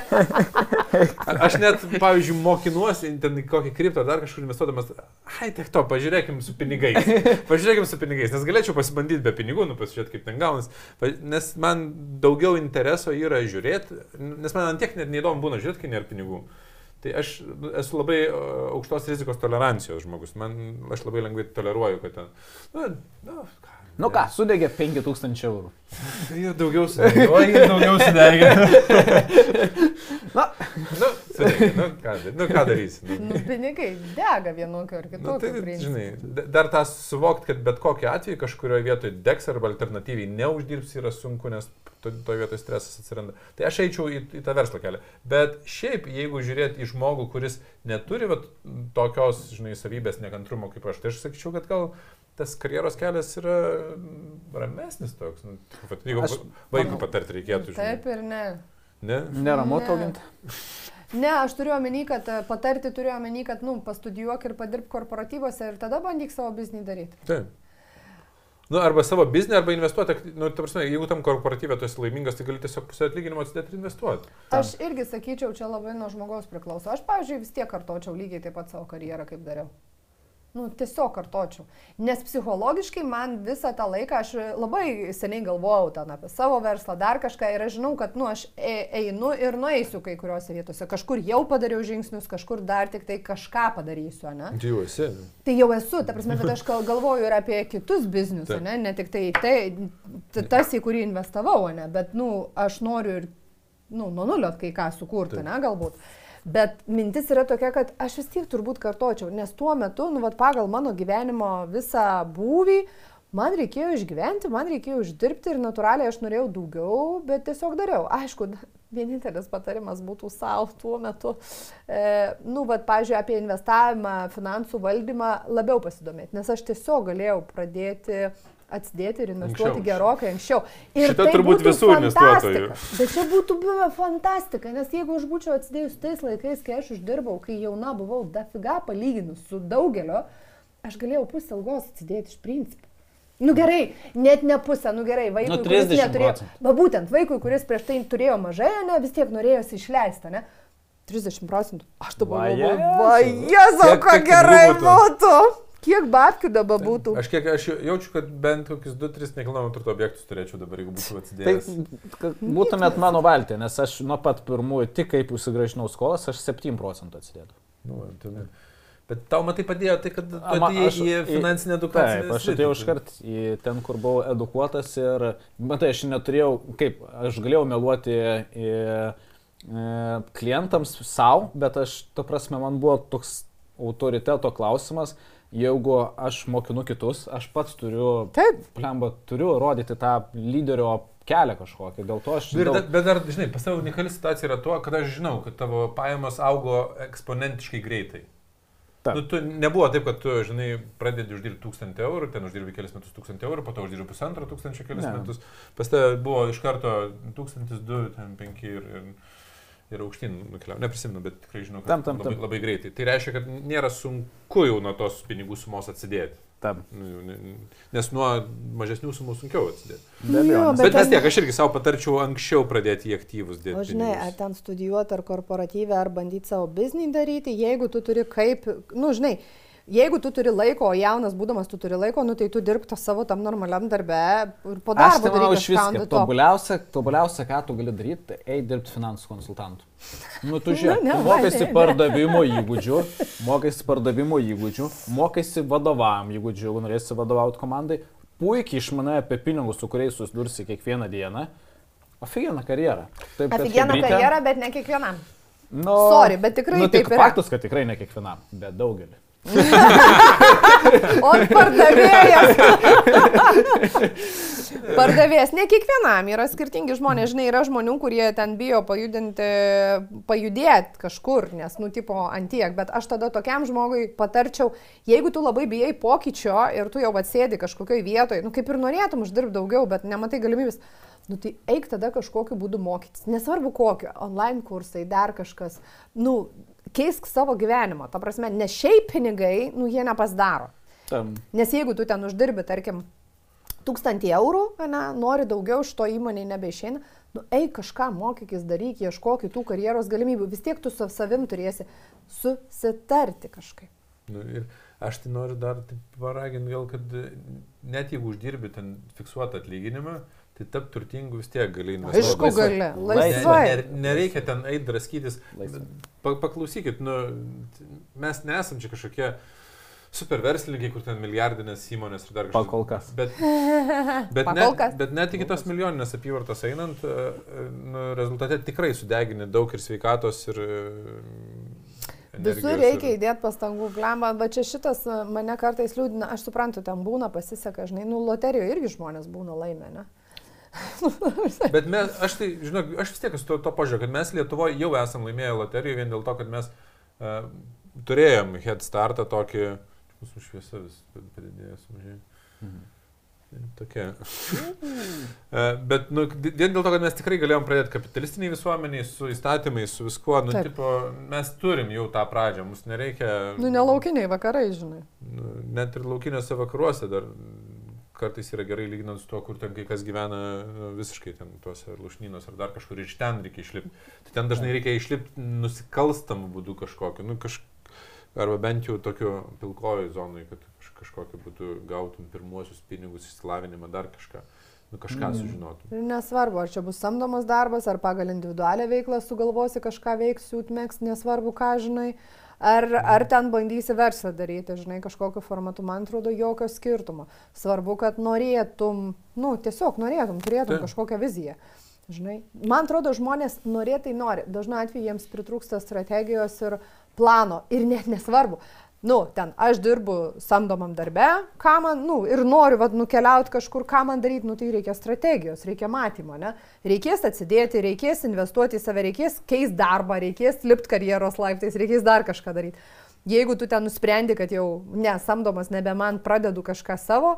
Speaker 3: Aš net, pavyzdžiui, mokinuosi ten kokį kriptą ar dar kažkur investuodamas. Ai, tiek to, pažiūrėkim su pinigais. Pažiūrėkim su pinigais, nes galėčiau pasibandyti be pinigų, nu pasižiūrėti, kaip ten gaunas. Nes man daugiau intereso yra žiūrėti, nes man ant tiek net neįdomu būna žiūrėti, kai nėra pinigų. Tai aš esu labai aukštos rizikos tolerancijos žmogus. Man, aš labai lengvai toleruoju, kad ten... Nu, nu, ką,
Speaker 1: Nu ką, sudegė 5000 eurų.
Speaker 3: Ir daugiau sudegė. O, ir daugiau sudegė.
Speaker 1: Na,
Speaker 3: nu, sudegė. Nu, ką, nu, ką darysi? Nu.
Speaker 2: Nu, pinigai dega vienokiu ar
Speaker 3: Nu,
Speaker 2: kitokiu.
Speaker 3: tai,
Speaker 2: principu.
Speaker 3: žinai, dar tą suvokti, kad bet kokiu atveju kažkurioje vietoje degs arba alternatyviai neuždirbs yra sunku, nes toje vietoje stresas atsiranda. Tai aš eičiau į, į tą verslo kelią. Bet šiaip, jeigu žiūrėti į žmogų, kuris neturi vat, tokios, žinai, savybės nekantrumo kaip aš, tai aš sakyčiau, kad gal tas karjeros kelias yra mm, ramesnis toks. Nu, vat, jeigu
Speaker 1: Aš
Speaker 3: vaikui
Speaker 1: manau-
Speaker 3: patarti reikėtų, žinai.
Speaker 2: Taip ir ne.
Speaker 3: Ne?
Speaker 1: neramu
Speaker 2: Ne.
Speaker 1: tauginti.
Speaker 2: Ne, aš turiu omeny, kad e, patarti turiu omeny, kad, nu, pastudijuok ir padirbk korporatyvose ir tada bandyk savo biznį daryti.
Speaker 3: Taip. Nu, arba savo biznį, arba investuoti. Nu, ta prasme, jeigu tam korporatyvė tu esi laimingas, tai gali tiesiog pusę atlyginimo atsidėti ir investuoti.
Speaker 2: Aš irgi sakyčiau, čia labai nuo žmogaus priklauso. Aš, pavyzdžiui, vis tiek kartočiau lygiai taip pat savo karjerą, kaip dariau. Nu, tiesiog kartočiau. Nes psichologiškai man visą tą laiką, aš labai seniai galvojau ten apie savo verslą, dar kažką ir aš žinau, kad, nu, aš e- einu ir nueisiu kai kuriuose vietose. Kažkur jau padariau žingsnius, kažkur dar tik tai kažką padarysiu, ne?
Speaker 3: Tai jau esi.
Speaker 2: Tai jau esu, ta prasme, bet aš gal- galvoju ir apie kitus biznius,
Speaker 3: Taip.
Speaker 2: ne, ne tik tai, tai tas, į kurį investavau, ne, bet, nu, aš noriu ir, nu, nuo nulio kai ką sukurti,
Speaker 3: Taip.
Speaker 2: ne, galbūt. Bet mintis yra tokia, kad aš vis tiek turbūt kartočiau, nes tuo metu, nu, vat, pagal mano gyvenimo visą būvį, man reikėjo išgyventi, man reikėjo uždirbti ir natūraliai aš norėjau daugiau, bet tiesiog dariau. Aišku, vienintelis patarimas būtų savo tuo metu, e, nu, vad, pažiūrėjau, apie investavimą, finansų valdymą labiau pasidomėti, nes aš tiesiog galėjau pradėti atsidėti ir investuoti
Speaker 3: Anksčiau.
Speaker 2: gerokai anksčiau. Ir
Speaker 3: Šita
Speaker 2: tai
Speaker 3: turbūt visų investuotojų.
Speaker 2: fantastika. Bet čia būtų buvę fantastika, nes jeigu aš būčiau atsidėjus tais laikais, kai aš uždirbau, kai jauna buvau dafiga palyginus su daugeliu, aš galėjau pusę algos atsidėti iš principo. Nu gerai, net ne pusę, nu gerai, vaikui,
Speaker 1: Nu,
Speaker 2: kuris
Speaker 1: 30
Speaker 2: neturėjo. Va būtent, vaikui, kuris prieš tai turėjo mažai, ne, vis tiek norėjosi išleisti, ne? 30 procentų. Aš
Speaker 1: Va,
Speaker 2: galvoju,
Speaker 1: Jėzau.
Speaker 2: va,
Speaker 3: Kiek-
Speaker 2: ką
Speaker 3: kiek pinigų
Speaker 2: gerai
Speaker 3: būtų?
Speaker 2: būtų. Kiek babkių dabar būtų?
Speaker 3: Aš kiek aš jaučiu, kad bent kokius 2-3 nekilnojamo turto objektus turėčiau dabar, jeigu būčiau
Speaker 1: Tai
Speaker 3: atsidėjęs.
Speaker 1: kad būtumėt mano valtė, nes aš nuo pat pirmųjų, tik kaip užsigražinau skolas, aš 7 procentų atsidėdų.
Speaker 3: Nu, ten, bet tau matai padėjo tai, kad tu atėjai į
Speaker 1: į-
Speaker 3: finansinę edukaciją.
Speaker 1: Taip, aš atėjau iškart į ten, kur buvau edukuotas ir, matai, aš neturėjau, kaip, aš galėjau meluoti į, e, klientams savo, bet aš, to prasme, man buvo toks autoriteto klausimas, jeigu aš mokinu kitus, aš pats turiu,
Speaker 2: Taip.
Speaker 1: plemba, turiu rodyti tą lyderio kelią kažkokį, dėl to aš...
Speaker 3: Ir
Speaker 1: daug-
Speaker 3: da, bet dar, žinai, pas tavo unikali situacija yra tuo, kad aš žinau, kad tavo pajamos augo eksponentiškai greitai.
Speaker 1: Taip.
Speaker 3: Nu, tu, nebuvo taip, kad tu, žinai, pradedi uždirbti 1000 eurų, ten uždirbi kelias metus 1000 eurų, po to uždirbi pusantro tūkstančio kelias
Speaker 1: Ne.
Speaker 3: metus. Pas tave buvo iš karto 1002, ten 5 ir, ir, ir aukštyn nukeliavo. Neprisimenu, bet tikrai žinau, kad
Speaker 1: Tam, tam,
Speaker 3: labai,
Speaker 1: tam.
Speaker 3: labai greitai. Tai reiškia, kad nėra sunku jau nuo tos pinigų sumos atsidėti.
Speaker 1: Taip,
Speaker 3: Nu, ne- ne- Nes nuo mažesnių sumų sunkiau atsidėti.
Speaker 1: be abejo.
Speaker 2: Bet
Speaker 3: Bet, vis tiek, aš irgi savo patarčiau anksčiau pradėti į aktyvus dėti.
Speaker 2: O žinai,
Speaker 3: pinigus.
Speaker 2: ar ten studijuoti, ar korporatyvę, ar bandyti savo biznį daryti, jeigu tu turi kaip, nu žinai, jeigu tu turi laiko, o jaunas būdamas tu turi laiko, nu tai tu dirbti savo tam normaliam darbe ir po
Speaker 1: Aš
Speaker 2: darbo
Speaker 1: tai manau iš viską.
Speaker 2: the top.
Speaker 1: Tobuliausia, tobuliausia, ką tu gali daryti, tai eiti dirbti finansų konsultantų. Nu, tu žiūrėk,
Speaker 2: ne, ne.
Speaker 1: pardavimo įgūdžių, mokaisi pardavimo įgūdžių, mokaisi vadovavimo įgūdžių, jeigu norėsi vadovauti komandai, puikiai išmanai apie pinigus, su kuriais susidursi kiekvieną dieną. Ofigiena karjera. Taip,
Speaker 2: Aфиgeną
Speaker 1: chebrytė-
Speaker 2: karjerą, bet ne kiekvienam.
Speaker 1: Nu,
Speaker 2: Sorry, bet tikrai
Speaker 1: nu,
Speaker 2: taip
Speaker 1: tik
Speaker 2: yra.
Speaker 1: Faktas, kad tikrai ne kiekvienam, bet daugelį.
Speaker 2: O pardavėjas. pardavėjas, ne kiekvienam, yra skirtingi žmonės, žinai, yra žmonių, kurie ten bijo pajudinti, pajudėti kažkur, nes, nu, tipo, antiek, bet aš tada tokiam žmogui patarčiau, jeigu tu labai bijai pokyčio ir tu jau atsėdi kažkokioj vietoje, nu, kaip ir norėtum uždirbti daugiau, bet nematai galimybės. Nu tai eik tada kažkokiu būdu mokytis. Nesvarbu kokio, online kursai, dar kažkas. Nu, keisk savo gyvenimą. Ta prasme, ne šiaip pinigai, nu jie nepasidaro.
Speaker 1: Tam.
Speaker 2: Nes jeigu tu ten uždirbi, tarkim, tūkstantį eurų, ne, nori daugiau iš to įmonėje nebeišeina, nu eik kažką mokykis, daryk, ieškok kitų karjeros galimybių. Vis tiek tu su savim turėsi susitarti kažkaip.
Speaker 3: Nu, ir aš tai noriu dar paraginti, gal, kad net jeigu uždirbi ten fiksuotą atlyginimą, tai tap turtingu vis tiek gali investuoti.
Speaker 2: Aišku, gali.
Speaker 1: Laisvai.
Speaker 3: Ne, ne, nereikia ten eiti draskytis. Pa, paklausykit, nu, mes nesam čia kažkokie super verslininkai, kur ten milijardinės įmonės ir dar kažkas.
Speaker 1: Pakol kas.
Speaker 3: Bet, bet,
Speaker 2: Pakol kas.
Speaker 3: net, bet net iki tos milijoninės apyvartos einant, e, nu, rezultate tikrai sudegini daug ir sveikatos, ir... e, energijos
Speaker 2: Visur reikia
Speaker 3: ir-
Speaker 2: įdėti pastangų, glemba, bet čia šitas e, mane kartais liūdina, aš suprantu, ten būna, pasiseka, žinai, nu, loterijoje irgi žmonės būna laimę, ne?
Speaker 3: Bet mes, aš tai, žinok, aš vis tiek esu to, to požiūrio, kad mes Lietuvoje jau esam laimėję loteriją vien dėl to, kad mes uh, turėjom head startą tokį, mūsų šviesa vis padidėjo, sumažėjo.
Speaker 1: Mhm.
Speaker 3: Tokia. E, Bet nu, vien dėl to, kad mes tikrai galėjom pradėti kapitalistiniai visuomeniai, su įstatymais, su viskuo, nu,
Speaker 2: Taip.
Speaker 3: tipo, mes turim jau tą pradžią, mums nereikia...
Speaker 2: Nu, nelaukiniai vakarai, žinai.
Speaker 3: Nu, net ir laukinėse vakaruose dar kartais yra gerai lyginant su tuo, kur ten kai kas gyvena nu, visiškai ten tuose lušnynuose ar dar kažkur iš ten reikia išlipti. Tai ten dažnai reikia išlipti nusikalstamų būdų kažkokiu. Nu, kaž... Arba bent jau tokio pilkojo zonai, kad kaž- kažkokiu būdu gautum pirmuosius pinigus, išsilavinimą, dar kažką. Nu, kažką
Speaker 1: Mm.
Speaker 3: sužinotum.
Speaker 2: Ir nesvarbu, ar čia bus samdomas darbas, ar pagal individualią veiklą sugalvosi kažką veiks, jūtmėgs, nesvarbu, ką žinai. Ar, ar ten bandysi verslą daryti, žinai, kažkokiu formatu, man atrodo, jokio skirtumo. Svarbu, kad norėtum, nu, tiesiog norėtum, turėtum
Speaker 3: Taip.
Speaker 2: kažkokią viziją. Žinai, man atrodo, žmonės norėtai nori. Dažnu atveju jiems pritrūksta strategijos ir plano. Ir net nesvarbu. Nu, ten aš dirbu samdomam darbe, ką man, nu, ir noriu, vad, nukeliauti kažkur, ką man daryti, nu, tai reikia strategijos, reikia matymo, ne? Reikės atsidėti, reikės investuoti į save, reikės keisti darbą, reikės lipti karjeros laiptais, reikės dar kažką daryti. Jeigu tu ten nusprendi, kad jau nesamdomas, nebe man pradedu kažką savo,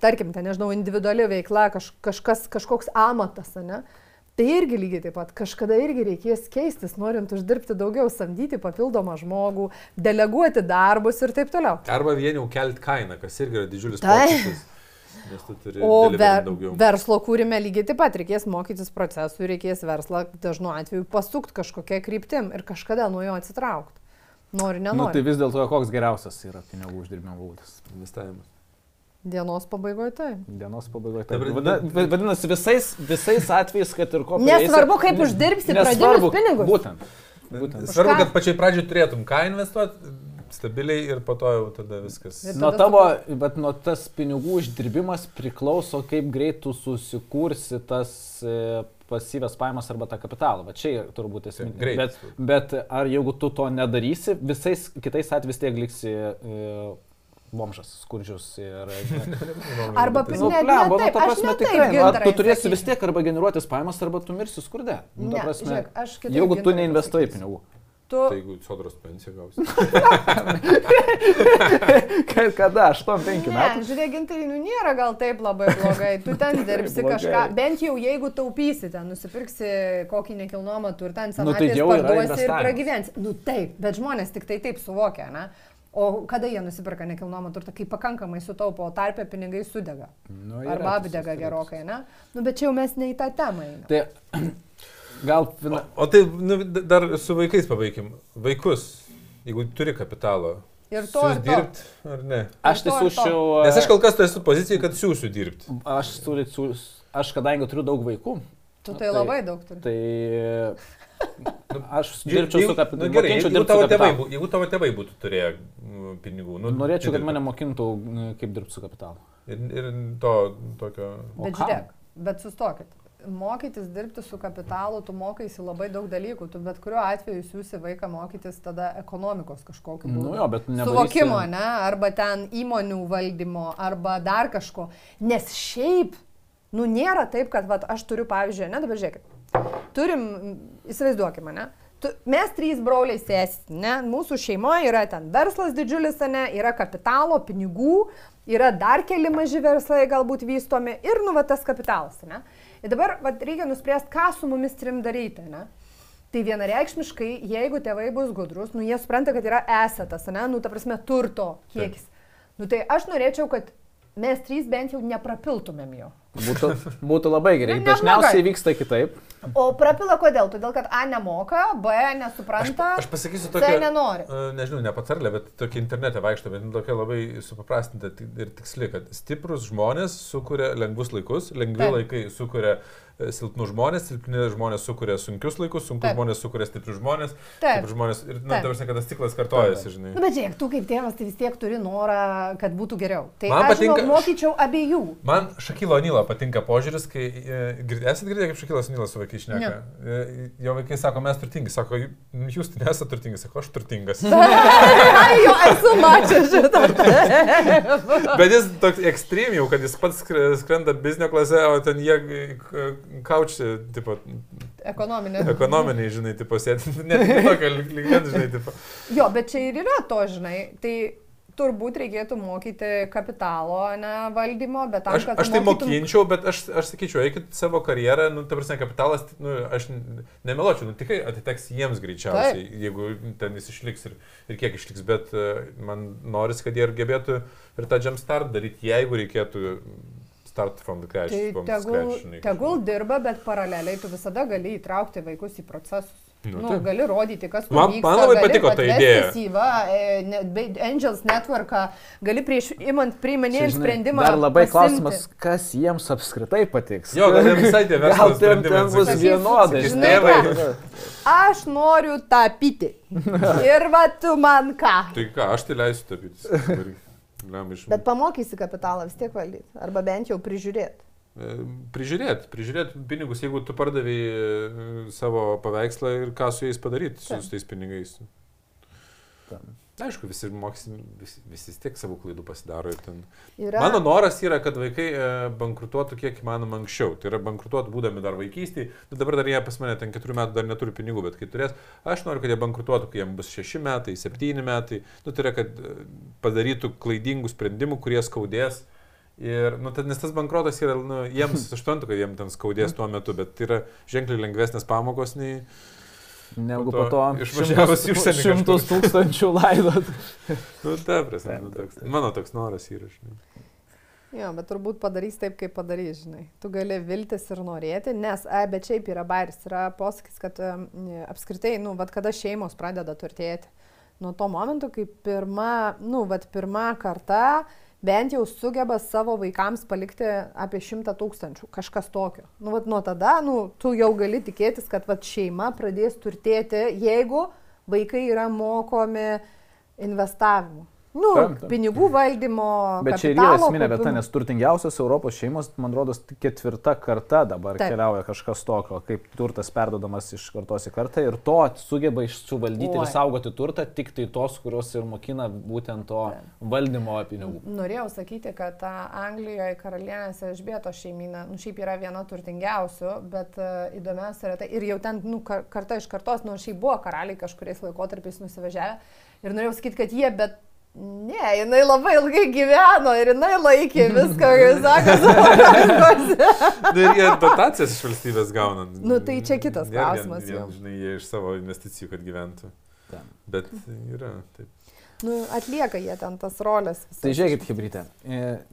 Speaker 2: tarkim, ten, nežinau, individuali veikla, kaž, kažkas, kažkoks amatas, ne? Tai irgi lygiai taip pat, kažkada irgi reikės keistis, norint uždirbti daugiau, samdyti papildomą žmogų, deleguoti darbus ir taip toliau.
Speaker 3: Arba vien jau kelt kainą, kas irgi yra didžiulis
Speaker 2: Tai.
Speaker 3: pokytis. Nes tu turi
Speaker 2: O ver,
Speaker 3: daugiau.
Speaker 2: verslo kūrime lygiai taip pat reikės mokytis procesų, reikės verslą dažnu atveju pasukti kažkokia kryptim ir kažkada nuo jo atsitraukti. Nori,
Speaker 1: Nu,
Speaker 2: nenori.
Speaker 1: tai vis dėlto koks geriausias yra pinigų uždirbimo būdas.
Speaker 3: Investavimas.
Speaker 2: Dienos pabaigoje tai.
Speaker 1: Dienos pabaigoje. Va- Vadinasi, visais, visais atvejais, kad ir ko.
Speaker 2: Nesvarbu,
Speaker 1: prieisi,
Speaker 2: kaip uždirbsi
Speaker 1: nesvarbu,
Speaker 2: pradinius pinigus.
Speaker 1: Būtent. būtent.
Speaker 3: Svarbu, kad pačiai pradžiai turėtum ką investuoti, stabiliai ir po to jau tada viskas.
Speaker 2: Ir
Speaker 1: Nuo
Speaker 2: tada
Speaker 1: tavo, bet nuo tas pinigų uždirbimas priklauso, kaip greit tu susikursi tas e, pasyvės pajamas arba tą kapitalą. Va čia turbūt.
Speaker 3: Greit.
Speaker 1: Bet, bet ar jeigu tu to nedarysi, visais kitais atvejais tiek liksi e, bomžas, skurdžius ir...
Speaker 2: Arba
Speaker 3: Nu,
Speaker 2: Ne, ne
Speaker 1: nu,
Speaker 2: taip,
Speaker 1: prasme,
Speaker 2: ne taip,
Speaker 1: tikrai, nu, ar tu
Speaker 2: Gintarai,
Speaker 1: turėsi
Speaker 2: sakysiu.
Speaker 1: vis tiek arba generuotis pajamas, arba tu mirsi skurde. Nu,
Speaker 2: Ne,
Speaker 1: prasme,
Speaker 2: žiūrėk, aš kitaip
Speaker 1: jeigu tu
Speaker 2: Gintarai
Speaker 1: neinvestuoji pinigų.
Speaker 2: Tu,
Speaker 3: Tai jeigu sodros pensiją gausi.
Speaker 1: Kada? 8-5
Speaker 2: Ne,
Speaker 1: metų?
Speaker 2: žiūrėk, gintai, nu nėra gal taip labai blogai. Tu ten dirbsi kažką, bent jau jeigu taupysi, ten nusipirksi kokį nekilnojamą turtą,
Speaker 1: Nu, tai
Speaker 2: senatvės
Speaker 1: jau yra
Speaker 2: parduosi ir pragyvensi. Nu taip, bet žmonės tik tai taip suvokia, ne? O kada jie nusipirka nekilnojamą turtą, kai pakankamai sutaupo, o tarpė pinigai sudega.
Speaker 1: Nu,
Speaker 2: Arba apdega gerokai, ne? Nu, bet čia jau mes ne į tą temą einame.
Speaker 1: Tai gal... Fina...
Speaker 3: O tai nu, dar su vaikais pabaikim. Vaikus, jeigu turi kapitalo.
Speaker 2: Ir to, ir
Speaker 3: dirbti ar ne?
Speaker 1: Aš tai siūščiau...
Speaker 3: Nes aš kol kas tai esu pozicijai, kad siūsiu dirbti.
Speaker 1: Aš siūlyčiau... Aš kadangi turiu daug vaikų,
Speaker 2: Tu tai
Speaker 1: tai-
Speaker 2: labai daug turi.
Speaker 1: tai... Aš
Speaker 3: Žiūrėk,
Speaker 1: dirbčiau su kapitalu.
Speaker 3: nu, gerai, jeigu, tavo tėvai, jeigu tavo tėvai būtų turėję mm, pinigų. Nu,
Speaker 1: Norėčiau, kad mane mokintų, n, kaip dirbti su kapitalu.
Speaker 3: Ir, ir to tokio...
Speaker 2: Bet žiūrėk, bet sustokit. Mokytis dirbti su kapitalu, tu mokaisi labai daug dalykų, tu bet kuriuo atveju siūsi vaiką mokytis tada ekonomikos kažkokiu būdu.
Speaker 1: Nu jo, bet nevarysi-
Speaker 2: Suvokimo, ne? Arba ten įmonių valdymo, arba dar kažko. Nes šiaip, nu nėra taip, kad vat, aš turiu, pavyzdžiui, ne, dabar žiūrėkit, turim, įsivaizduokime, ne? Tu, mes trys broliai sėsis, ne? Mūsų šeimoje yra ten verslas didžiulis, ne? Yra kapitalo, pinigų, yra dar keli maži verslai galbūt vystomi ir nu va tas kapitalas, ne? Ir dabar va, reikia nuspręsti, ką su mumis trim daryti, ne? Tai vienareikšmiškai, jeigu tėvai bus gudrus, nu jie supranta, kad yra esetas, ne, nu ta prasme turto kiekis. Nu tai aš norėčiau, kad mes trys bent jau neprapiltumėm jo.
Speaker 1: Būtų, būtų labai gerai.
Speaker 2: Nu, neblogai.
Speaker 1: Dažniausiai vyksta kitaip.
Speaker 2: O prapila kodėl? Todėl, kad A nemoka, B nesupranta,
Speaker 3: Aš pasakysiu
Speaker 2: C
Speaker 3: tokią...
Speaker 2: nenori.
Speaker 3: e, Nežinau, ne patarlė, bet tokia internete vaikšto, bet nu, tokia labai supaprastinta ti- ir tiksli, kad stiprus žmonės sukuria lengvus laikus, lengvi
Speaker 2: Taip.
Speaker 3: laikai sukuria e, silpnus žmonės, silpni žmonės sukuria sunkius laikus, sunkus
Speaker 2: Taip.
Speaker 3: žmonės sukuria stiprius žmonės,
Speaker 2: Taip.
Speaker 3: stiprus žmonės ir, na,
Speaker 2: Taip.
Speaker 3: tarsi, kad tas ciklas kartojasi, žinai.
Speaker 2: Na, bet žiūrėk, tu kaip tėvas tai vis tiek turi norą, kad būtų geriau. Tai
Speaker 3: Man
Speaker 2: aš žinok,
Speaker 3: patinka-
Speaker 2: mokyčiau abiejų.
Speaker 3: Man Šakilo Nilo patinka požiūris, kai e, esate girdėję, kaip Šakilas Nilas su vaikais šneka. E, Jo vaikai sako, mes turtingi, sako, "J- jūs nesate turtingi, sako, aš turtingas.
Speaker 2: Jo, esu mačięs šitą.
Speaker 3: Bet jis toks ekstrem jau, kad jis pats skre- skrenda biznio klase, o ten jie kaučia, tipo,
Speaker 2: Ekonominė.
Speaker 3: ekonominiai, žinai, tipo, sėdi, net tokio lygmens, žinai, tipo.
Speaker 2: Jo, bet čia ir yra to, žinai. Tai turbūt reikėtų mokyti kapitalo ne, valdymo, bet tam,
Speaker 3: Aš,
Speaker 2: kad
Speaker 3: aš tai
Speaker 2: mokytum-
Speaker 3: mokinčiau, bet aš, aš sakyčiau, eikit savo karjerą, nu, ta prasme, kapitalas, nu, aš n- nemeluočiau, nu, tikrai atiteks jiems greičiausiai, Taip. jeigu ten jis išliks ir, ir kiek išliks, bet uh, man noris, kad jie ir gebėtų ir tą jump start daryti, jeigu reikėtų start from the crash.
Speaker 2: Tai tegul, tegul dirba, bet paraleliai tu visada gali įtraukti vaikus į procesus.
Speaker 3: Nu,
Speaker 2: Nu,
Speaker 3: taip.
Speaker 2: gali rodyti, kas
Speaker 3: Man-
Speaker 2: vyksta,
Speaker 3: man labai
Speaker 2: gali
Speaker 3: patiko ta idėja.
Speaker 2: į va, e, ne- Angels Network, gali prieš imant priiminėjant sprendimą.
Speaker 1: Dar labai
Speaker 2: pasiimti.
Speaker 1: klausimas, kas jiems apskritai patiks.
Speaker 3: Jo, gal ne visai tie verslo
Speaker 1: Gal ten, ten
Speaker 3: sprendimai
Speaker 1: bus vienodai. Žinai.
Speaker 2: Aš noriu tapyti. Ir va tu man ką.
Speaker 3: Tai ką, aš tai leisiu tapyti.
Speaker 2: Bet pamokysi kapitalą vis tiek valdyti. Arba bent jau prižiūrėti.
Speaker 3: E, Prižiūrėti, prižiūrėti pinigus, jeigu tu pardavai savo paveikslą ir ką su jais padaryti, su, tais pinigais.
Speaker 1: Tam.
Speaker 3: Aišku, visi mokysim, visi, visi vis tiek savo klaidų pasidaro ir ten.
Speaker 2: Yra...
Speaker 3: Mano noras yra, kad vaikai e, bankrutuotų kiek įmanoma anksčiau. Tai yra bankrutuotų būdami dar vaikystėje. Nu, dabar dar jie pas mane ten keturių metų dar neturi pinigų, bet kai turės, aš noriu, kad jie bankrutuotų, kai jiems bus šeši metai, septyni metai. Nu, tai yra, kad e, padarytų klaidingų sprendimų, kurie skaudės. Ir, nu, tad, nes tas bankrotas yra, nu, jiems, aš suprantu, kad jiems ten skaudės tuo metu, bet tai yra ženkliai lengvesnės pamokos nei...
Speaker 1: Negu
Speaker 3: Po
Speaker 1: po
Speaker 3: to
Speaker 1: to
Speaker 3: išvažiavus į
Speaker 1: šimtus, šimtus tūkstančių laidot.
Speaker 3: Nu, ta prasme, nu, toks, mano toks noras yra, žinai.
Speaker 2: Jo, bet turbūt padarys taip, kaip padarys, žinai. Tu gali viltis ir norėti, nes, ai, bet šiaip yra bairis, yra posakis, kad um, apskritai, nu, vad kada šeimos pradeda turtėti. Nuo to momento, kai pirma, nu, vad pirma karta bent jau sugeba savo vaikams palikti apie šimtą tūkstančių, kažkas tokio. Nu, vat nuo tada, nu, tu jau gali tikėtis, kad vat šeima pradės turtėti, jeigu vaikai yra mokomi investavimu. Nu,
Speaker 1: Taip, taip.
Speaker 2: pinigų valdymo.
Speaker 1: Bet čia ir yra esminė vieta, nes turtingiausios Europos šeimos, man rodos, ketvirta karta dabar
Speaker 2: Taip.
Speaker 1: Keliauja kažkas tokio, kaip turtas perdodamas iš kartos į kartą ir to sugeba iš- suvaldyti
Speaker 2: Oi.
Speaker 1: ir saugoti turtą tik tai tos, kurios ir mokina būtent to
Speaker 2: Taip.
Speaker 1: valdymo pinigų.
Speaker 2: Norėjau sakyti, kad Anglijoje karalienės Elžbieto šeimyna, nu šiaip yra viena turtingiausių, bet uh, įdomiausia yra tai, ir jau ten, nu, kar karta iš kartos, nors šiaip buvo karaliai kažkuriais laikotarpiais nusivažiavę. Ir norėjau sakyti, kad jie, bet ne, jinai labai ilgai gyveno ir jinai laikė viską, kaip sako, savo rankose.
Speaker 3: Nu, ir jie dotacijas iš valstybės gauna.
Speaker 2: Nu, tai čia kitas
Speaker 3: Nėra vien-
Speaker 2: klausimas
Speaker 3: vien,
Speaker 2: jau.
Speaker 3: Žinai, jie iš savo investicijų, kad gyventų.
Speaker 1: Ten.
Speaker 3: Bet yra, taip.
Speaker 2: Nu, atlieka jie ten tas rolės. visas.
Speaker 1: Tai žiūrėkit, Hebrytė,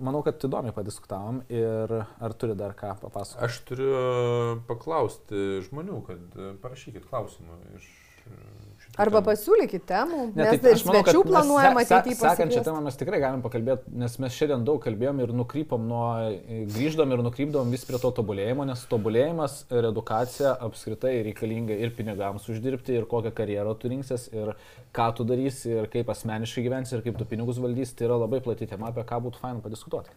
Speaker 1: manau, kad įdomiai padiskutavom ir ar turi dar ką papasakoti?
Speaker 3: Aš turiu paklausti žmonių, kad e, parašykit klausimų iš e,
Speaker 2: Arba pasiūlykit temų,
Speaker 1: Ne,
Speaker 2: nes
Speaker 1: tai manau,
Speaker 2: svečių
Speaker 1: mes
Speaker 2: planuojama
Speaker 1: se- se-
Speaker 2: ateityje
Speaker 1: Sekančią temą mes tikrai galim pakalbėti, nes mes šiandien daug kalbėjom ir nukrypom nuo, grįždom ir nukrypdom vis prie to tobulėjimo, nes tobulėjimas ir edukacija apskritai reikalinga ir pinigams uždirbti, ir kokią karjerą tu rinksies, ir ką tu darysi, ir kaip asmeniškai gyvensi, ir kaip tu pinigus valdysi. Tai yra labai plati tema, apie ką būtų fain padiskutuoti.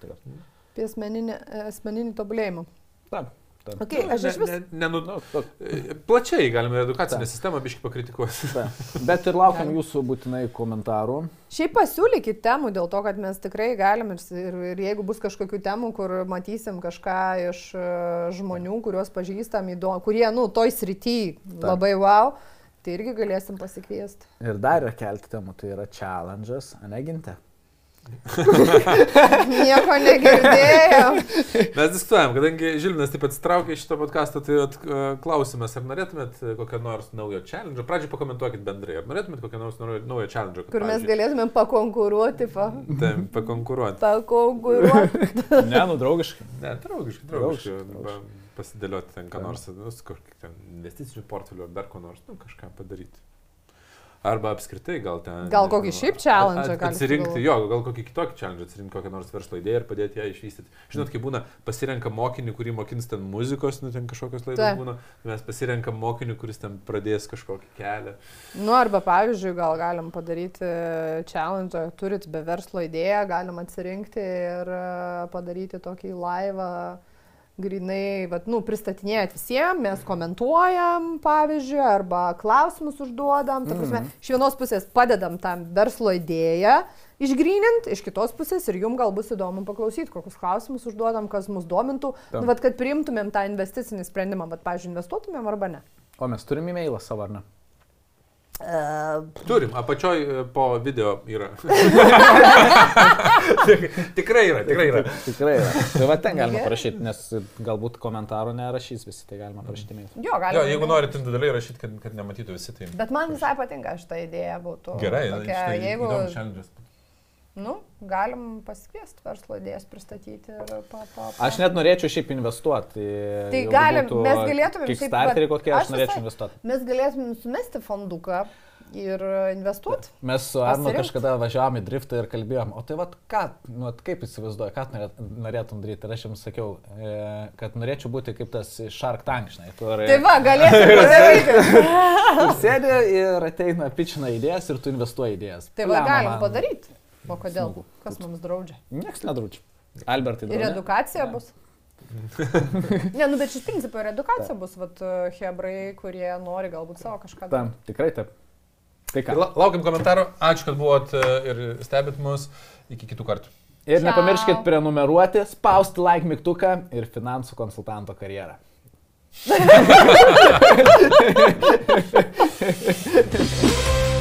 Speaker 2: Apie asmeninį, asmeninį tobulėjimą.
Speaker 1: Taip.
Speaker 2: Okay, aš iš vis.
Speaker 3: Ne, ne, nu,
Speaker 1: Nu, tu-
Speaker 3: e, plačiai galime edukacinę
Speaker 1: Taip.
Speaker 3: sistemą biškai pakritikuoti.
Speaker 1: taip. Bet ir laukiam jūsų būtinai komentarų.
Speaker 2: Šiaip pasiūlykit temų dėl to, kad mes tikrai galim ir, ir, ir jeigu bus kažkokių temų, kur matysim kažką iš e, žmonių, kuriuos pažįstam, įdomu, kurie, nu, toj srity labai wow, tai irgi galėsim pasikviesti.
Speaker 1: Ir dar yra kelti temų, tai yra challenge'as, aneginte.
Speaker 2: Nieko negirdėjau.
Speaker 3: Mes diskutuojam, kadangi Žilvinas taip atsitraukė iš šito podcast'o, tai at, e, klausimas, ar norėtumėt e, kokią nors naujo challenge? Pradžiui pakomentuokit bendrai, ar norėtumėt kokią nors naujo challenge?
Speaker 2: Kur mes galėtumėm pakonkuruoti, pa,
Speaker 3: Taip, pakonkuruoti.
Speaker 2: pakonkuruoti.
Speaker 1: Ne, nu draugiškai.
Speaker 3: Ne, draugiškai,
Speaker 1: Draugiškai,
Speaker 3: draugiškai. Pasidėlioti ten ką nors, nu, ten investiciniu portfeliu ar dar ko nors, nu, kažką padaryti. Arba apskritai gal ten.
Speaker 2: Gal kokį
Speaker 3: nežinau,
Speaker 2: šiaip challenge
Speaker 3: Atsirinkti, jo, gal kokį kitokį challenge, atsirinkti kokią nors verslo idėją ir padėti ją išvystyti. Žinot, kai būna, pasirenka mokinį, kurį mokins ten muzikos, nu ten kažkokios laidos būna, mes pasirenkam mokinį, kuris ten pradės kažkokį kelią.
Speaker 2: Nu, arba pavyzdžiui, gal galim padaryti challenge, turit be verslo idėją, galim atsirinkti ir e, padaryti tokį laivą, grinai, vat, nu, pristatinėjat visiems, mes komentuojam, pavyzdžiui, arba klausimus užduodam. Ta prasme,
Speaker 1: Mhm.
Speaker 2: iš vienos pusės padedam tam verslo idėją išgrynint, iš kitos pusės ir jums gal bus įdomu paklausyti, kokius klausimus užduodam, kas mus domintų, nu, vat, kad priimtumėm tą investicinį sprendimą, bet, pavyzdžiui, investuotumėm arba ne.
Speaker 1: O mes turime e-mailą savo, ar ne?
Speaker 2: Uh,
Speaker 3: Turim, apačioj e, po video yra. tikrai yra, tikrai yra.
Speaker 1: Tikrai yra. Tai va ten galima parašyti, nes galbūt komentarų nerašys visi, tai galima parašyti e-mailą.
Speaker 2: jo, galima.
Speaker 3: Jo, jeigu norit individualiai rašyti, kad, kad nematytų visi, tai...
Speaker 2: Bet man visai patinka šitą idėją būtų.
Speaker 3: Gerai,
Speaker 2: tokia, jeigu...
Speaker 3: challenge'as.
Speaker 2: Nu, galim pasikviesti verslo idėjas pristatyti ir pa, pa, pa.
Speaker 1: Aš net norėčiau šiaip investuoti.
Speaker 2: Tai galim, mes galėtumėm šiaip,
Speaker 1: Kickstarterį
Speaker 2: vat,
Speaker 1: kokie, aš
Speaker 2: aš
Speaker 1: norėčiau investuoti.
Speaker 2: Mes galėtumėm sumesti fonduką ir investuoti.
Speaker 1: Mes su Arnu kažkada važiavom į driftą ir kalbėjom, o tai vad ką, nu, vat kaip įsivaizduoji, ką tu norėt- norėtum daryti. Ir aš jums sakiau, e, kad norėčiau būti kaip tas Shark Tank, žinai, kur e,
Speaker 2: Tai va, galėtum padaryti.
Speaker 1: kur sėdi ir ateina pičina idėjas ir tu investuoji idėjas.
Speaker 2: Tai va, galim padaryti. O kodėl?
Speaker 1: smagu.
Speaker 2: Kas mums draudžia?
Speaker 1: Nieks nedraudžia. Albertai,
Speaker 2: Ir
Speaker 1: draudžia?
Speaker 2: edukacija bus. ne, nu bet iš principo ir edukacija bus, vat, hebrai, kurie nori galbūt savo kažką
Speaker 1: Tam, tikrai taip. Tai ką?
Speaker 3: La- Laukiam komentarų. Ačiū, kad buvot e, ir stebit mus. Iki kitų kartų.
Speaker 1: Ir
Speaker 2: Ciao.
Speaker 1: nepamirškit prenumeruoti, spausti like mygtuką ir finansų konsultanto karjerą.